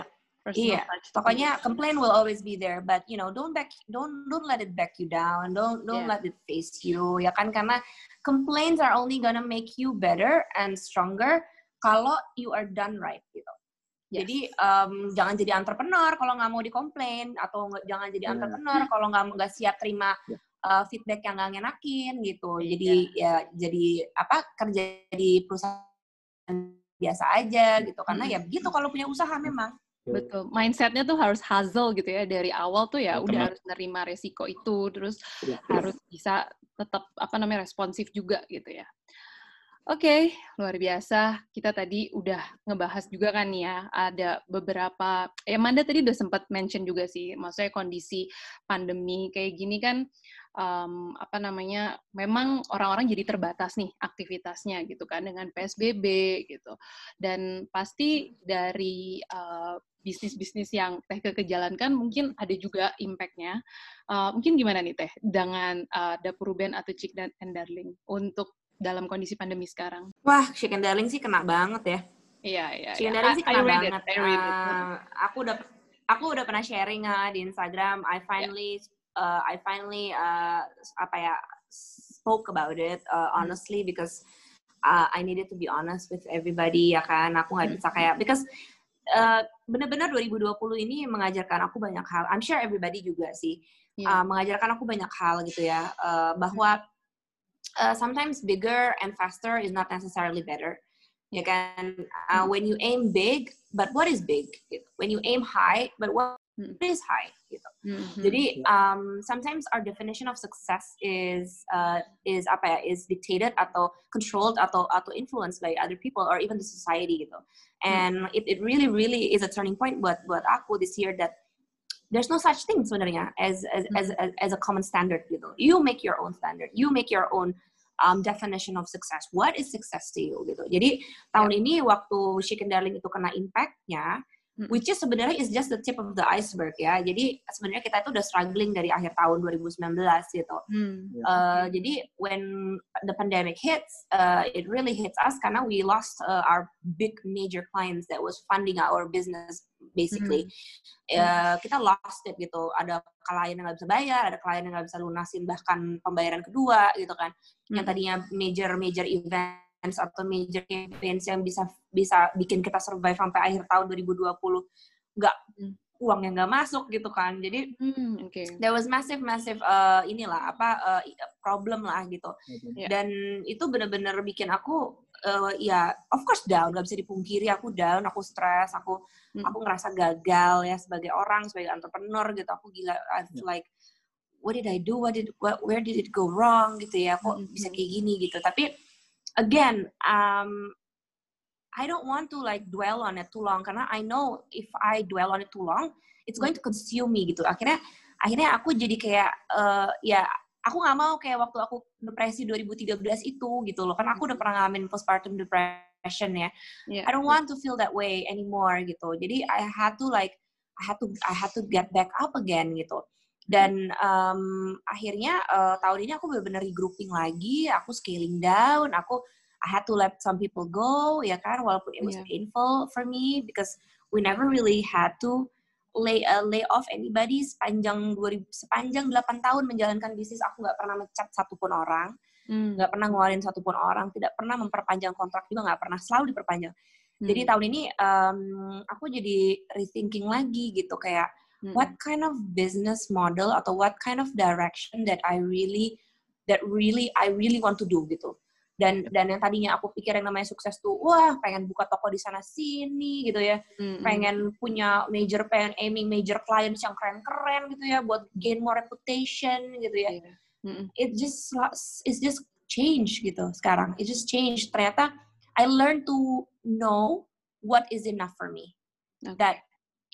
Iya, pokoknya complain will always be there, but you know, don't back, don't don't let it back you down, don't don't yeah. let it face you, ya kan? Karena complaints are only gonna make you better and stronger kalau you are done right gitu. Yes. Jadi um, jangan jadi entrepreneur kalau nggak mau dikomplain atau jangan jadi yeah. entrepreneur kalau nggak nggak siap terima yeah. uh, feedback yang gak ngenakin gitu. Jadi yeah. ya jadi apa kerja di perusahaan biasa aja gitu. Karena ya begitu kalau punya usaha memang. Betul. Mindsetnya tuh harus hustle gitu ya dari awal tuh ya udah harus nerima resiko itu, terus ya, harus bisa tetap apa namanya responsif juga gitu ya. Oke, okay, luar biasa. Kita tadi udah ngebahas juga kan ya, ada beberapa, ya Manda tadi udah sempat mention juga sih, maksudnya kondisi pandemi kayak gini kan, um, apa namanya, memang orang-orang jadi terbatas nih aktivitasnya gitu kan, dengan PSBB gitu. Dan pasti dari uh, bisnis-bisnis yang Teh kejalankan mungkin ada juga impact-nya. Uh, mungkin gimana nih Teh, dengan uh, Dapur Ruben atau Cik dan Darling untuk dalam kondisi pandemi sekarang? Wah, chicken darling sih kena banget ya. Iya, iya. Chicken yeah. darling sih kena banget. It, uh, aku udah aku udah pernah sharing uh, di Instagram. I finally yeah. Uh, I finally uh, apa ya spoke about it uh, honestly because uh, I needed to be honest with everybody ya kan. Aku nggak bisa kayak because uh, benar-benar 2020 ini mengajarkan aku banyak hal. I'm sure everybody juga sih. Yeah. Uh, mengajarkan aku banyak hal gitu ya. Uh, bahwa uh, sometimes bigger and faster is not necessarily better. You can uh, when you aim big, but what is big? When you aim high, but what hmm. is high? Gitu. Mm-hmm. Jadi um, sometimes our definition of success is uh, is apa ya is dictated atau controlled atau atau influenced by other people or even the society gitu. Hmm. And mm. it, it really really is a turning point buat buat aku this year that there's no such thing sebenarnya as as, mm-hmm. as as a common standard gitu. You make your own standard. You make your own um, definition of success. What is success to you gitu. Jadi tahun yeah. ini waktu Chicken Darling itu kena impactnya, hmm. Which is sebenarnya is just the tip of the iceberg ya. Jadi sebenarnya kita itu udah struggling dari akhir tahun 2019 gitu. Hmm. Uh, jadi when the pandemic hits, uh, it really hits us karena we lost uh, our big major clients that was funding our business basically. Hmm. Uh, kita lost it gitu. Ada klien yang nggak bisa bayar, ada klien yang nggak bisa lunasin bahkan pembayaran kedua gitu kan. Hmm. Yang tadinya major major event atau major campaigns yang bisa bisa bikin kita survive sampai akhir tahun 2020 nggak hmm. uang yang nggak masuk gitu kan jadi hmm, okay. there was massive massive uh, inilah apa uh, problem lah gitu yeah. dan itu benar-benar bikin aku uh, ya of course down nggak bisa dipungkiri aku down aku stres aku hmm. aku ngerasa gagal ya sebagai orang sebagai entrepreneur gitu aku gila I feel yeah. like what did I do what did what, where did it go wrong gitu ya kok hmm. bisa kayak gini gitu tapi again um I don't want to like dwell on it too long karena I know if I dwell on it too long it's going to consume me gitu. Akhirnya akhirnya aku jadi kayak uh, ya aku nggak mau kayak waktu aku depresi 2013 itu gitu loh. Kan aku udah pernah ngalamin postpartum depression ya. Yeah. I don't want to feel that way anymore gitu. Jadi I had to like I had to I had to get back up again gitu dan um, akhirnya uh, tahun ini aku benar-benar regrouping lagi aku scaling down aku I had to let some people go ya kan walaupun it was yeah. painful for me because we never really had to lay uh, lay off anybody sepanjang 2000 sepanjang 8 tahun menjalankan bisnis aku nggak pernah mencat satupun orang hmm. nggak hmm. pernah ngeluarin satupun orang tidak pernah memperpanjang kontrak juga nggak pernah selalu diperpanjang hmm. jadi tahun ini um, aku jadi rethinking lagi gitu kayak hmm. what kind of business model atau what kind of direction that I really that really I really want to do gitu dan dan yang tadinya aku pikir yang namanya sukses tuh wah pengen buka toko di sana sini gitu ya mm-hmm. pengen punya major pengen aiming major clients yang keren-keren gitu ya buat gain more reputation gitu ya yeah. mm-hmm. it just it's just change gitu sekarang it just change ternyata I learn to know what is enough for me okay. that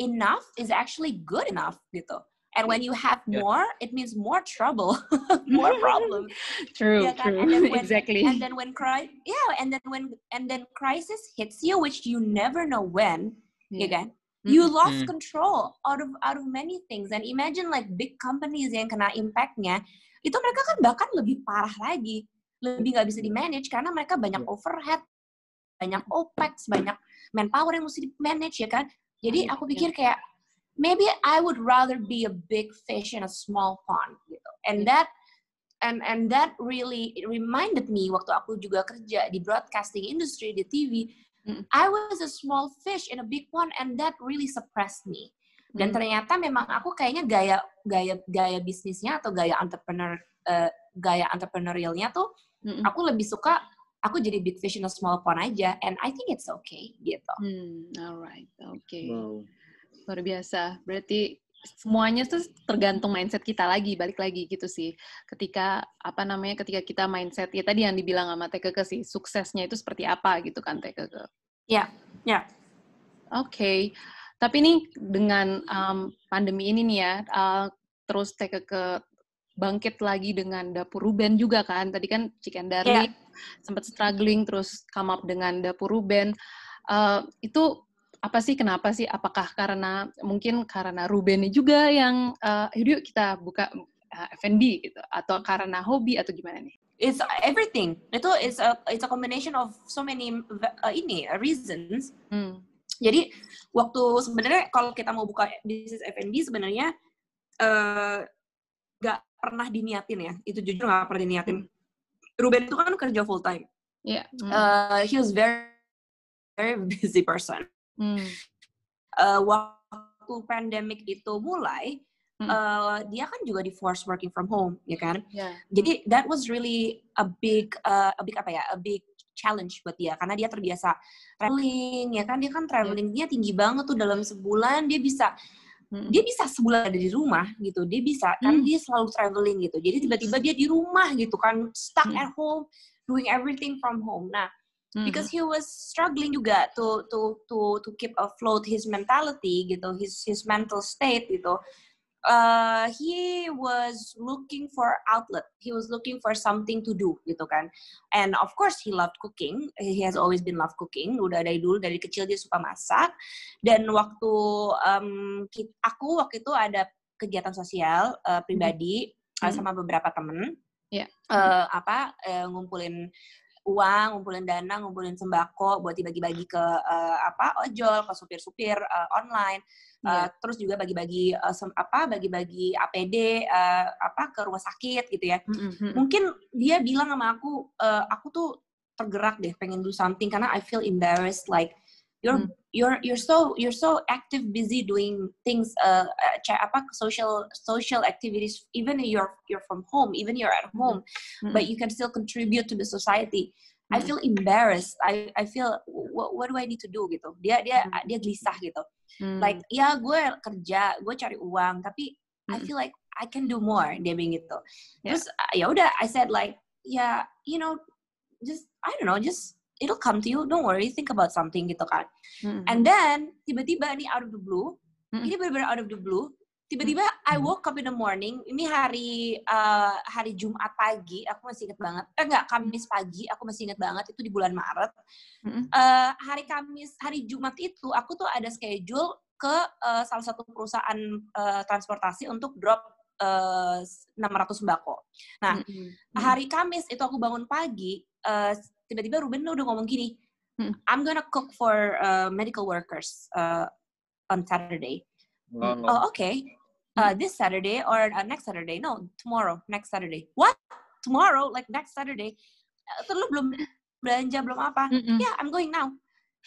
enough is actually good enough gitu. And when you have yeah. more, it means more trouble, more problems. true, yeah, true, and when, exactly. And then when cry, yeah, and then when and then crisis hits you, which you never know when, yeah. again, mm-hmm. you lost mm-hmm. control out of out of many things. And imagine like big companies yang kena impactnya, itu mereka kan bahkan lebih parah lagi, lebih nggak bisa di manage karena mereka banyak overhead, banyak opex, banyak manpower yang mesti di manage ya kan. Jadi aku pikir kayak maybe I would rather be a big fish in a small pond gitu. And that and and that really reminded me waktu aku juga kerja di broadcasting industry di TV, mm. I was a small fish in a big pond and that really suppressed me. Dan mm. ternyata memang aku kayaknya gaya gaya gaya bisnisnya atau gaya entrepreneur uh, gaya entrepreneurialnya tuh mm -mm. aku lebih suka aku jadi big fish in a small pond aja and I think it's okay gitu. Hmm, alright, oke. Okay. Wow. Luar biasa. Berarti semuanya tuh tergantung mindset kita lagi, balik lagi gitu sih. Ketika apa namanya, ketika kita mindset ya tadi yang dibilang sama Tekeke sih, suksesnya itu seperti apa gitu kan Tekeke. Ya, yeah, ya. Yeah. Oke. Okay. Tapi nih dengan um, pandemi ini nih ya, uh, terus Tekeke bangkit lagi dengan dapur Ruben juga kan. Tadi kan Chicken Darling yeah sempat struggling terus come up dengan dapur Ruben uh, itu apa sih kenapa sih apakah karena mungkin karena Ruben juga yang uh, yuk kita buka uh, eh, F&B gitu atau karena hobi atau gimana nih? It's everything. Itu it's a it's a combination of so many uh, ini reasons. Hmm. Jadi waktu sebenarnya kalau kita mau buka bisnis F&B sebenarnya uh, gak pernah diniatin ya. Itu jujur gak pernah diniatin. Ruben itu kan kerja full time. Yeah. Mm. Uh, he was very very busy person. Mm. Uh, waktu pandemic itu mulai, mm. uh, dia kan juga di force working from home, ya kan? Yeah. Jadi that was really a big, uh, a big apa ya, a big challenge buat dia karena dia terbiasa traveling, ya kan? Dia kan travelingnya tinggi banget tuh dalam sebulan dia bisa hmm. dia bisa sebulan ada di rumah gitu dia bisa kan hmm. dia selalu traveling gitu jadi tiba-tiba dia di rumah gitu kan stuck hmm. at home doing everything from home nah hmm. because he was struggling juga to to to to keep afloat his mentality gitu his his mental state gitu uh, he was looking for outlet. He was looking for something to do gitu kan. And of course he loved cooking. He has always been love cooking. Udah dari dulu dari kecil dia suka masak. Dan waktu um, aku waktu itu ada kegiatan sosial uh, pribadi mm -hmm. sama beberapa temen. Yeah. Uh, apa uh, ngumpulin uang, ngumpulin dana, ngumpulin sembako buat dibagi-bagi ke uh, apa ojol, ke supir-supir uh, online. Uh, yeah. terus juga bagi-bagi uh, apa bagi-bagi APD uh, apa ke rumah sakit gitu ya. Mm-hmm. Mungkin dia bilang sama aku uh, aku tuh tergerak deh pengen do something karena I feel embarrassed like you're mm. you're you're so you're so active busy doing things uh, uh apa social social activities even you're you're from home even you're at home mm-hmm. but you can still contribute to the society. I feel embarrassed I I feel what, what do I need to do gitu dia dia dia gelisah gitu like ya gue kerja gue cari uang tapi. I feel like I can do more dia bilang gitu yeah. terus ya udah I said like yeah you know just I don't know just it'll come to you don't worry think about something gitu kan mm-hmm. and then tiba-tiba nih out of the blue mm-hmm. ini benar-benar out of the blue tiba-tiba I woke up in the morning ini hari uh, hari Jumat pagi aku masih inget banget eh enggak Kamis pagi aku masih inget banget itu di bulan Maret mm-hmm. uh, hari Kamis hari Jumat itu aku tuh ada schedule ke uh, salah satu perusahaan uh, transportasi untuk drop uh, 600 sembako. Nah, mm-hmm. hari Kamis itu aku bangun pagi, uh, tiba-tiba Ruben udah ngomong gini, hmm. I'm gonna cook for uh, medical workers uh, on Saturday. Wow. Oh, okay. Uh, this Saturday or uh, next Saturday? No, tomorrow. Next Saturday. What? Tomorrow? Like next Saturday? Uh, terus belum belanja belum apa? Mm -mm. Yeah, I'm going now.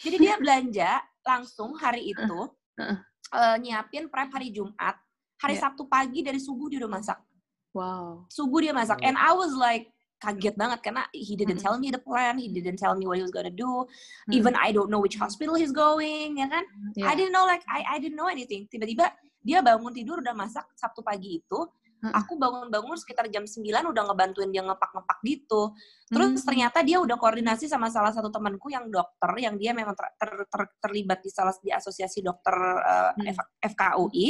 Jadi dia belanja langsung hari itu, uh, uh. Uh, nyiapin prep hari Jumat. Hari yeah. Sabtu pagi dari subuh dia udah masak. Wow. Subuh dia masak. And I was like, kaget banget karena he didn't tell me the plan, he didn't tell me what he was gonna do. Even I don't know which hospital he's going, ya kan? Yeah. I didn't know like I I didn't know anything. Tiba-tiba dia bangun tidur udah masak Sabtu pagi itu. Aku bangun-bangun sekitar jam 9 udah ngebantuin dia ngepak-ngepak gitu. Terus hmm. ternyata dia udah koordinasi sama salah satu temanku yang dokter yang dia memang ter, ter, ter, terlibat di salah di asosiasi dokter uh, hmm. FKUI.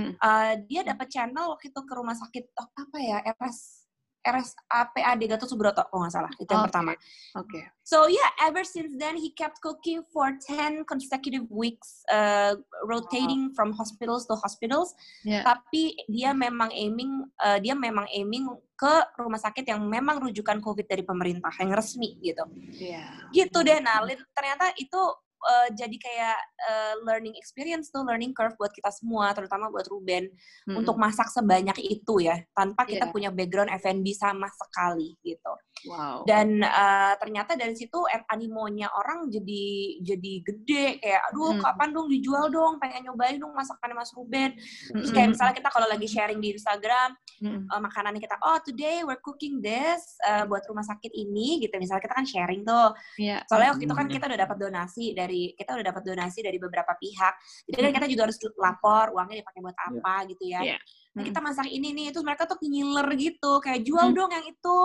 Hmm. Uh, dia dapat channel waktu itu ke rumah sakit oh, apa ya RS RSAPAD Gatot Subroto kalau nggak salah itu yang okay. pertama. Oke. Okay. So yeah, ever since then he kept cooking for 10 consecutive weeks, uh, rotating wow. from hospitals to hospitals. Yeah. Tapi dia memang aiming, uh, dia memang aiming ke rumah sakit yang memang rujukan COVID dari pemerintah yang resmi gitu. Yeah. Gitu deh. Nah ternyata itu uh, jadi kayak uh, learning experience tuh, learning curve buat kita semua, terutama buat Ruben hmm. untuk masak sebanyak itu ya, tanpa kita yeah. punya background F&B sama sekali gitu. Wow. Dan uh, ternyata dari situ animonya orang jadi jadi gede kayak, aduh hmm. kapan dong dijual dong, pengen nyobain dong masakan Mas Ruben. Terus kayak misalnya kita kalau lagi sharing di Instagram hmm. uh, makanan kita, oh today we're cooking this uh, buat rumah sakit ini gitu. Misalnya kita kan sharing tuh. Yeah. Soalnya waktu itu kan kita udah dapat donasi dari kita udah dapat donasi dari beberapa pihak. Jadi kan kita juga harus lapor uangnya dipakai buat iya. apa yeah. gitu ya. Yeah. Nah, kita masak ini nih, itu mereka tuh ngiler gitu, kayak jual mm. dong yang itu.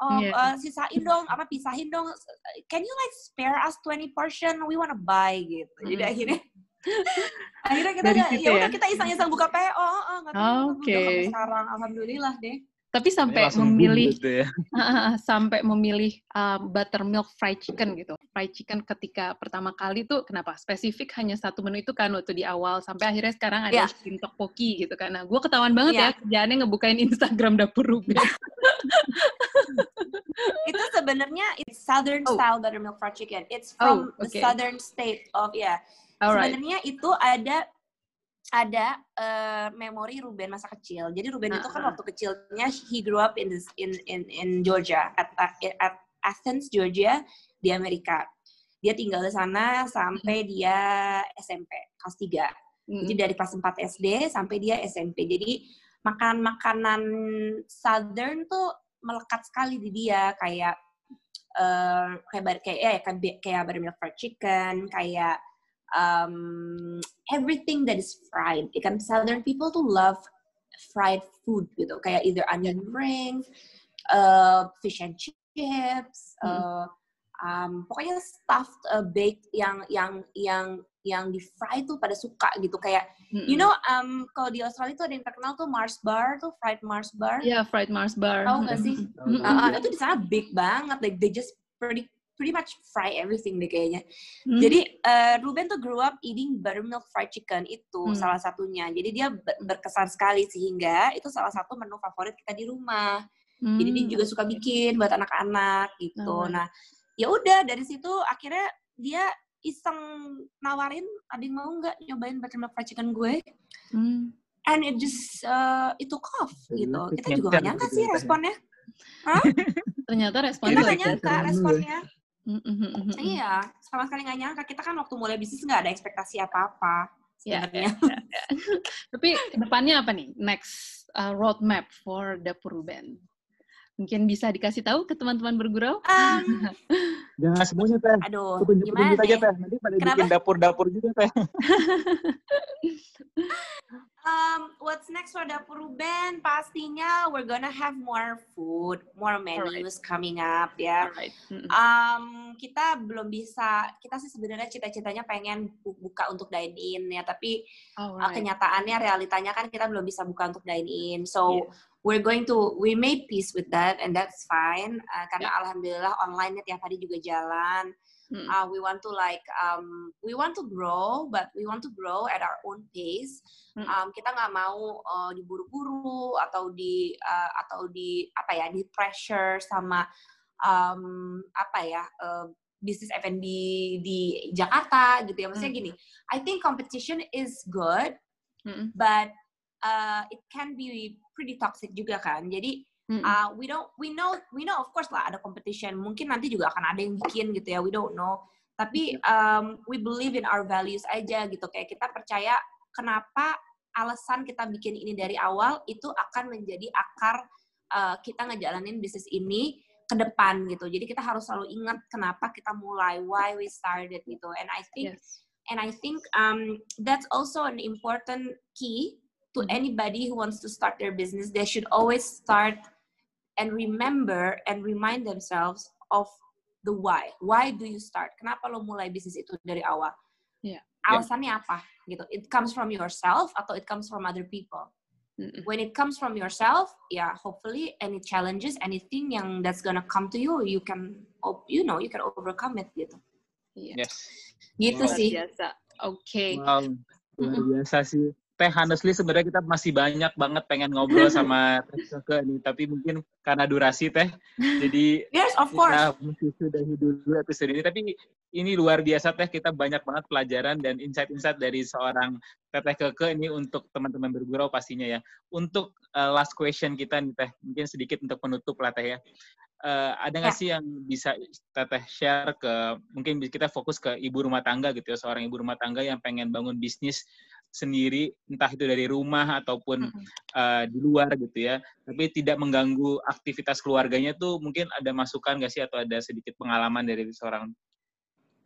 Oh, yeah. uh, sisain dong, apa pisahin dong. Can you like spare us 20 portion? We wanna buy gitu. Mm. Jadi akhirnya akhirnya kita ya udah ya? kita iseng-iseng buka PO, oh, oh, oh, Oke. Okay. sekarang alhamdulillah deh. Tapi sampai memilih gitu ya. sampai memilih uh, buttermilk fried chicken gitu. Fried chicken ketika pertama kali tuh kenapa? Spesifik hanya satu menu itu kan waktu di awal sampai akhirnya sekarang ada yeah. skin tteokbokki gitu kan. Nah, gue ketahuan banget yeah. ya kerjaannya ngebukain Instagram dapur Ruben. itu sebenarnya it's southern oh. style buttermilk fried chicken. It's from oh, okay. the southern state of ya. Yeah. Sebenarnya itu ada ada uh, memori Ruben masa kecil. Jadi Ruben uh -huh. itu kan waktu kecilnya he grew up in this, in in in Georgia at, at Athens Georgia di Amerika. Dia tinggal di sana sampai dia SMP kelas 3. Hmm. Jadi dari kelas 4 SD sampai dia SMP. Jadi makan makanan southern tuh melekat sekali di dia kayak uh, kayak kayak ya kayak kayak buttermilk fried chicken, kayak um, everything that is fried. Ikan Southern people tuh love fried food gitu, kayak either onion rings, uh, fish and chips, hmm. uh, um, pokoknya stuffed uh, baked yang yang yang yang di fry tuh pada suka gitu kayak mm-hmm. you know um kalau di Australia tuh ada yang terkenal tuh Mars bar tuh fried Mars bar ya yeah, fried Mars bar tahu nggak sih mm-hmm. uh, itu di sana big banget like they just pretty pretty much fry everything deh kayaknya. Hmm. Jadi uh, Ruben tuh grew up eating buttermilk fried chicken itu hmm. salah satunya. Jadi dia berkesan sekali sehingga itu salah satu menu favorit kita di rumah. Hmm. Jadi dia juga suka bikin buat anak-anak gitu. Hmm. Nah, ya udah dari situ akhirnya dia iseng nawarin, ada yang mau nggak nyobain buttermilk fried chicken gue? Hmm. And it just uh, itu off gitu. Kita juga gak nyangka sih responnya. Hah? Ternyata responnya kita gak nyangka responnya. Mm-hmm. Iya, sama sekali nggak nyangka. Kita kan waktu mulai bisnis nggak ada ekspektasi apa-apa iya, sebenarnya. Yeah, yeah, yeah. Tapi ke depannya apa nih? Next uh, roadmap for Dapur Ruben? Mungkin bisa dikasih tahu ke teman-teman bergurau? Um, Jangan semuanya, Teh. Aduh, tunjuk, gimana tunjuk aja, Teh. Nanti pada Kenapa? bikin dapur-dapur juga, Teh. um, what's next for Dapur Ruben? Pastinya we're gonna have more food, more menus right. coming up ya. Right. Um, kita belum bisa, kita sih sebenarnya cita-citanya pengen buka untuk dine in ya, tapi uh, kenyataannya realitanya kan kita belum bisa buka untuk dine in. So yeah. We're going to we made peace with that and that's fine uh, karena yeah. alhamdulillah online tiap hari juga jalan. Hmm. Uh, we want to like um, we want to grow, but we want to grow at our own pace. Hmm. Um, kita nggak mau uh, diburu-buru atau di uh, atau di apa ya di pressure sama um, apa ya uh, bisnis F&B di Jakarta gitu ya. Maksudnya hmm. gini, I think competition is good, hmm. but uh, it can be pretty toxic juga kan. Jadi Uh, we don't we know we know of course lah ada competition. Mungkin nanti juga akan ada yang bikin gitu ya. We don't know. Tapi um, we believe in our values aja gitu. Kayak kita percaya kenapa alasan kita bikin ini dari awal itu akan menjadi akar uh, kita ngejalanin bisnis ini ke depan gitu. Jadi kita harus selalu ingat kenapa kita mulai, why we started gitu. And I think yes. and I think um, that's also an important key to mm-hmm. anybody who wants to start their business. They should always start and remember and remind themselves of the why. Why do you start? Kenapa lo mulai bisnis itu dari awal? Yeah. Alasannya yeah. apa? Gitu. It comes from yourself atau it comes from other people. Mm-mm. When it comes from yourself, yeah, hopefully any challenges, anything yang that's gonna come to you, you can, you know, you can overcome it gitu. Yeah. Yes. Gitu Luar sih. Biasa. Oke. Okay. Wow. Luar biasa sih. Teh honestly sebenarnya kita masih banyak banget pengen ngobrol sama Teh nih, tapi mungkin karena durasi Teh, jadi yes, of course. kita mesti sudahi dulu episode ini. Tapi ini luar biasa Teh, kita banyak banget pelajaran dan insight-insight dari seorang Teteh Keke ini untuk teman-teman bergurau pastinya ya. Untuk uh, last question kita nih Teh, mungkin sedikit untuk penutup lah Teh ya. Uh, ada nggak ya. sih yang bisa Teteh share ke, mungkin kita fokus ke ibu rumah tangga gitu ya, seorang ibu rumah tangga yang pengen bangun bisnis sendiri entah itu dari rumah ataupun uh, di luar gitu ya. Tapi tidak mengganggu aktivitas keluarganya tuh mungkin ada masukan nggak sih atau ada sedikit pengalaman dari seorang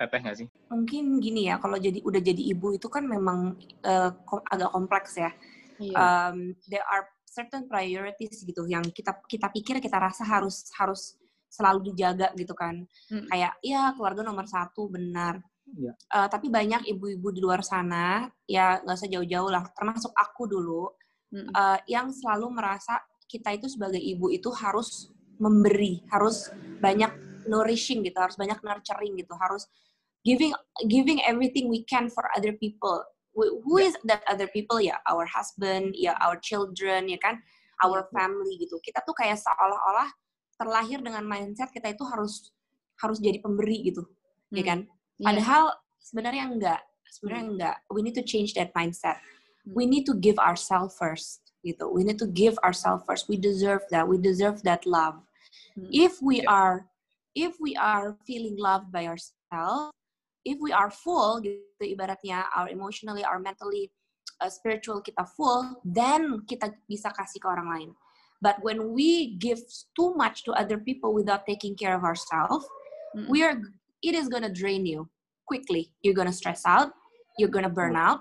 teteh nggak sih? Mungkin gini ya kalau jadi udah jadi ibu itu kan memang uh, agak kompleks ya. Yeah. um, there are certain priorities gitu yang kita kita pikir kita rasa harus harus selalu dijaga gitu kan. Mm. kayak ya keluarga nomor satu benar Ya. Uh, tapi banyak ibu-ibu di luar sana, ya nggak usah jauh-jauh lah, termasuk aku dulu, hmm. uh, yang selalu merasa kita itu sebagai ibu itu harus memberi, harus banyak nourishing gitu, harus banyak nurturing gitu, harus giving giving everything we can for other people. Who is that other people ya? Our husband, ya our children, ya kan, our family gitu. Kita tuh kayak seolah-olah terlahir dengan mindset kita itu harus harus jadi pemberi gitu, ya hmm. ya kan? Yeah. Padahal sebenarnya enggak, sebenarnya hmm. enggak. We need to change that mindset. Hmm. We need to give ourselves first, gitu. We need to give ourselves first. We deserve that. We deserve that love. Hmm. If we yeah. are, if we are feeling loved by ourselves, if we are full, gitu ibaratnya, our emotionally, our mentally, uh, spiritual kita full, then kita bisa kasih ke orang lain. But when we give too much to other people without taking care of ourselves, mm-hmm. we are it is going to drain you quickly. You're going to stress out, you're going to burn out,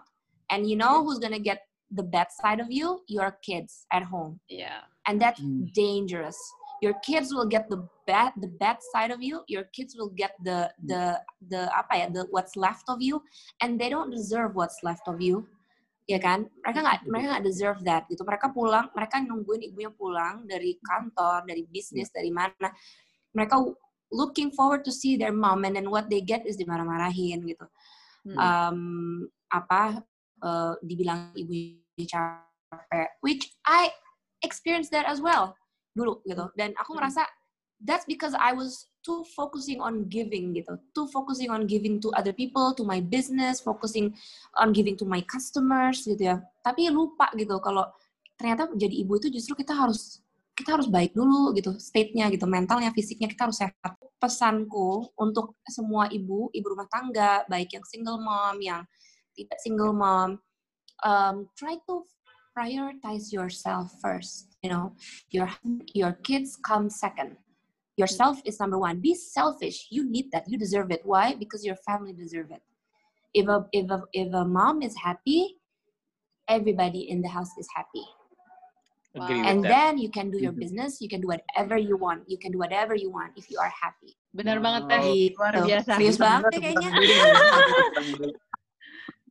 and you know who's going to get the bad side of you? Your kids at home. Yeah. And that's mm. dangerous. Your kids will get the bad the bad side of you. Your kids will get the the the apa ya, the what's left of you and they don't deserve what's left of you. ya kan mereka nggak mereka nggak deserve that gitu mereka pulang mereka nungguin ibunya pulang dari kantor dari bisnis dari mana mereka looking forward to see their mom and then what they get is dimarah-marahin gitu. Hmm. um, apa uh, dibilang ibu capek which I experienced that as well dulu gitu. Dan aku hmm. ngerasa that's because I was too focusing on giving gitu. Too focusing on giving to other people to my business focusing on giving to my customers gitu ya. Tapi lupa gitu kalau ternyata jadi ibu itu justru kita harus kita harus baik dulu gitu state-nya gitu mentalnya fisiknya kita harus sehat pesanku untuk semua ibu ibu rumah tangga baik yang single mom yang tidak single mom um, try to prioritize yourself first you know. Your your kids come second. Yourself is number one. Be selfish. You need that. You deserve it. Why? Because your family deserve it. If a if a if a mom is happy everybody in the house is happy Wow. And then you can do your mm-hmm. business, you can do whatever you want. You can do whatever you want if you are happy. Benar wow. banget teh, luar biasa. Serius banget kayaknya.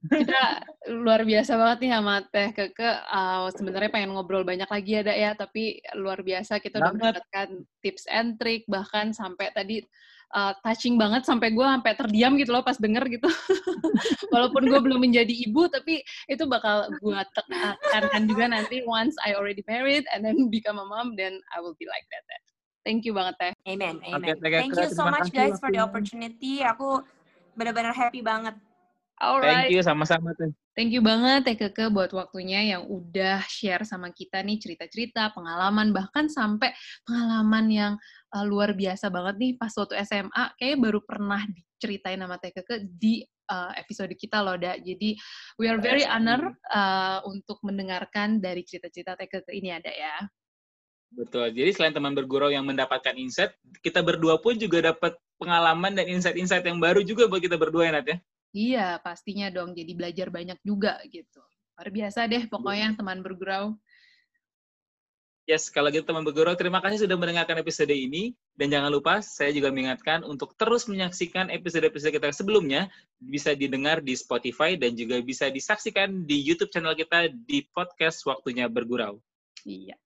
Kita luar biasa banget nih sama Teh Keke. Uh, Sebenarnya pengen ngobrol banyak lagi ada ya, tapi luar biasa kita udah mendapatkan tips and trick bahkan sampai tadi uh, touching banget sampai gue sampai terdiam gitu loh pas denger gitu. Walaupun gue belum menjadi ibu, tapi itu bakal gue tekankan juga nanti once I already married and then become a mom, then I will be like that. Thank you banget teh. Amen, amen. Okay, Thank you so much guys for the opportunity. Aku benar-benar happy banget. Alright. Thank you sama-sama teh. Thank you banget Teh Keke buat waktunya yang udah share sama kita nih cerita-cerita, pengalaman, bahkan sampai pengalaman yang uh, luar biasa banget nih pas waktu SMA. Kayaknya baru pernah diceritain sama Teh Keke di uh, episode kita loh, Da. Jadi, we are very honor uh, untuk mendengarkan dari cerita-cerita Teh Keke ini ada ya. Betul. Jadi selain teman bergurau yang mendapatkan insight, kita berdua pun juga dapat pengalaman dan insight-insight yang baru juga buat kita berdua ya, Nat ya. Iya, pastinya dong. Jadi belajar banyak juga gitu. Luar biasa deh pokoknya teman bergurau. Yes, kalau gitu teman bergurau, terima kasih sudah mendengarkan episode ini. Dan jangan lupa, saya juga mengingatkan untuk terus menyaksikan episode-episode kita sebelumnya. Bisa didengar di Spotify dan juga bisa disaksikan di YouTube channel kita di podcast Waktunya Bergurau. Iya.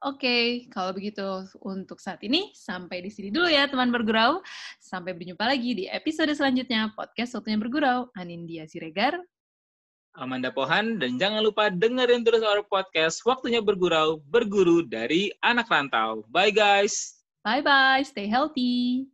Oke, okay, kalau begitu untuk saat ini sampai di sini dulu ya teman bergurau. Sampai berjumpa lagi di episode selanjutnya podcast Waktunya Bergurau. Anindya Siregar. Amanda Pohan, dan jangan lupa dengerin terus our podcast Waktunya Bergurau, Berguru dari Anak Rantau. Bye guys! Bye-bye, stay healthy!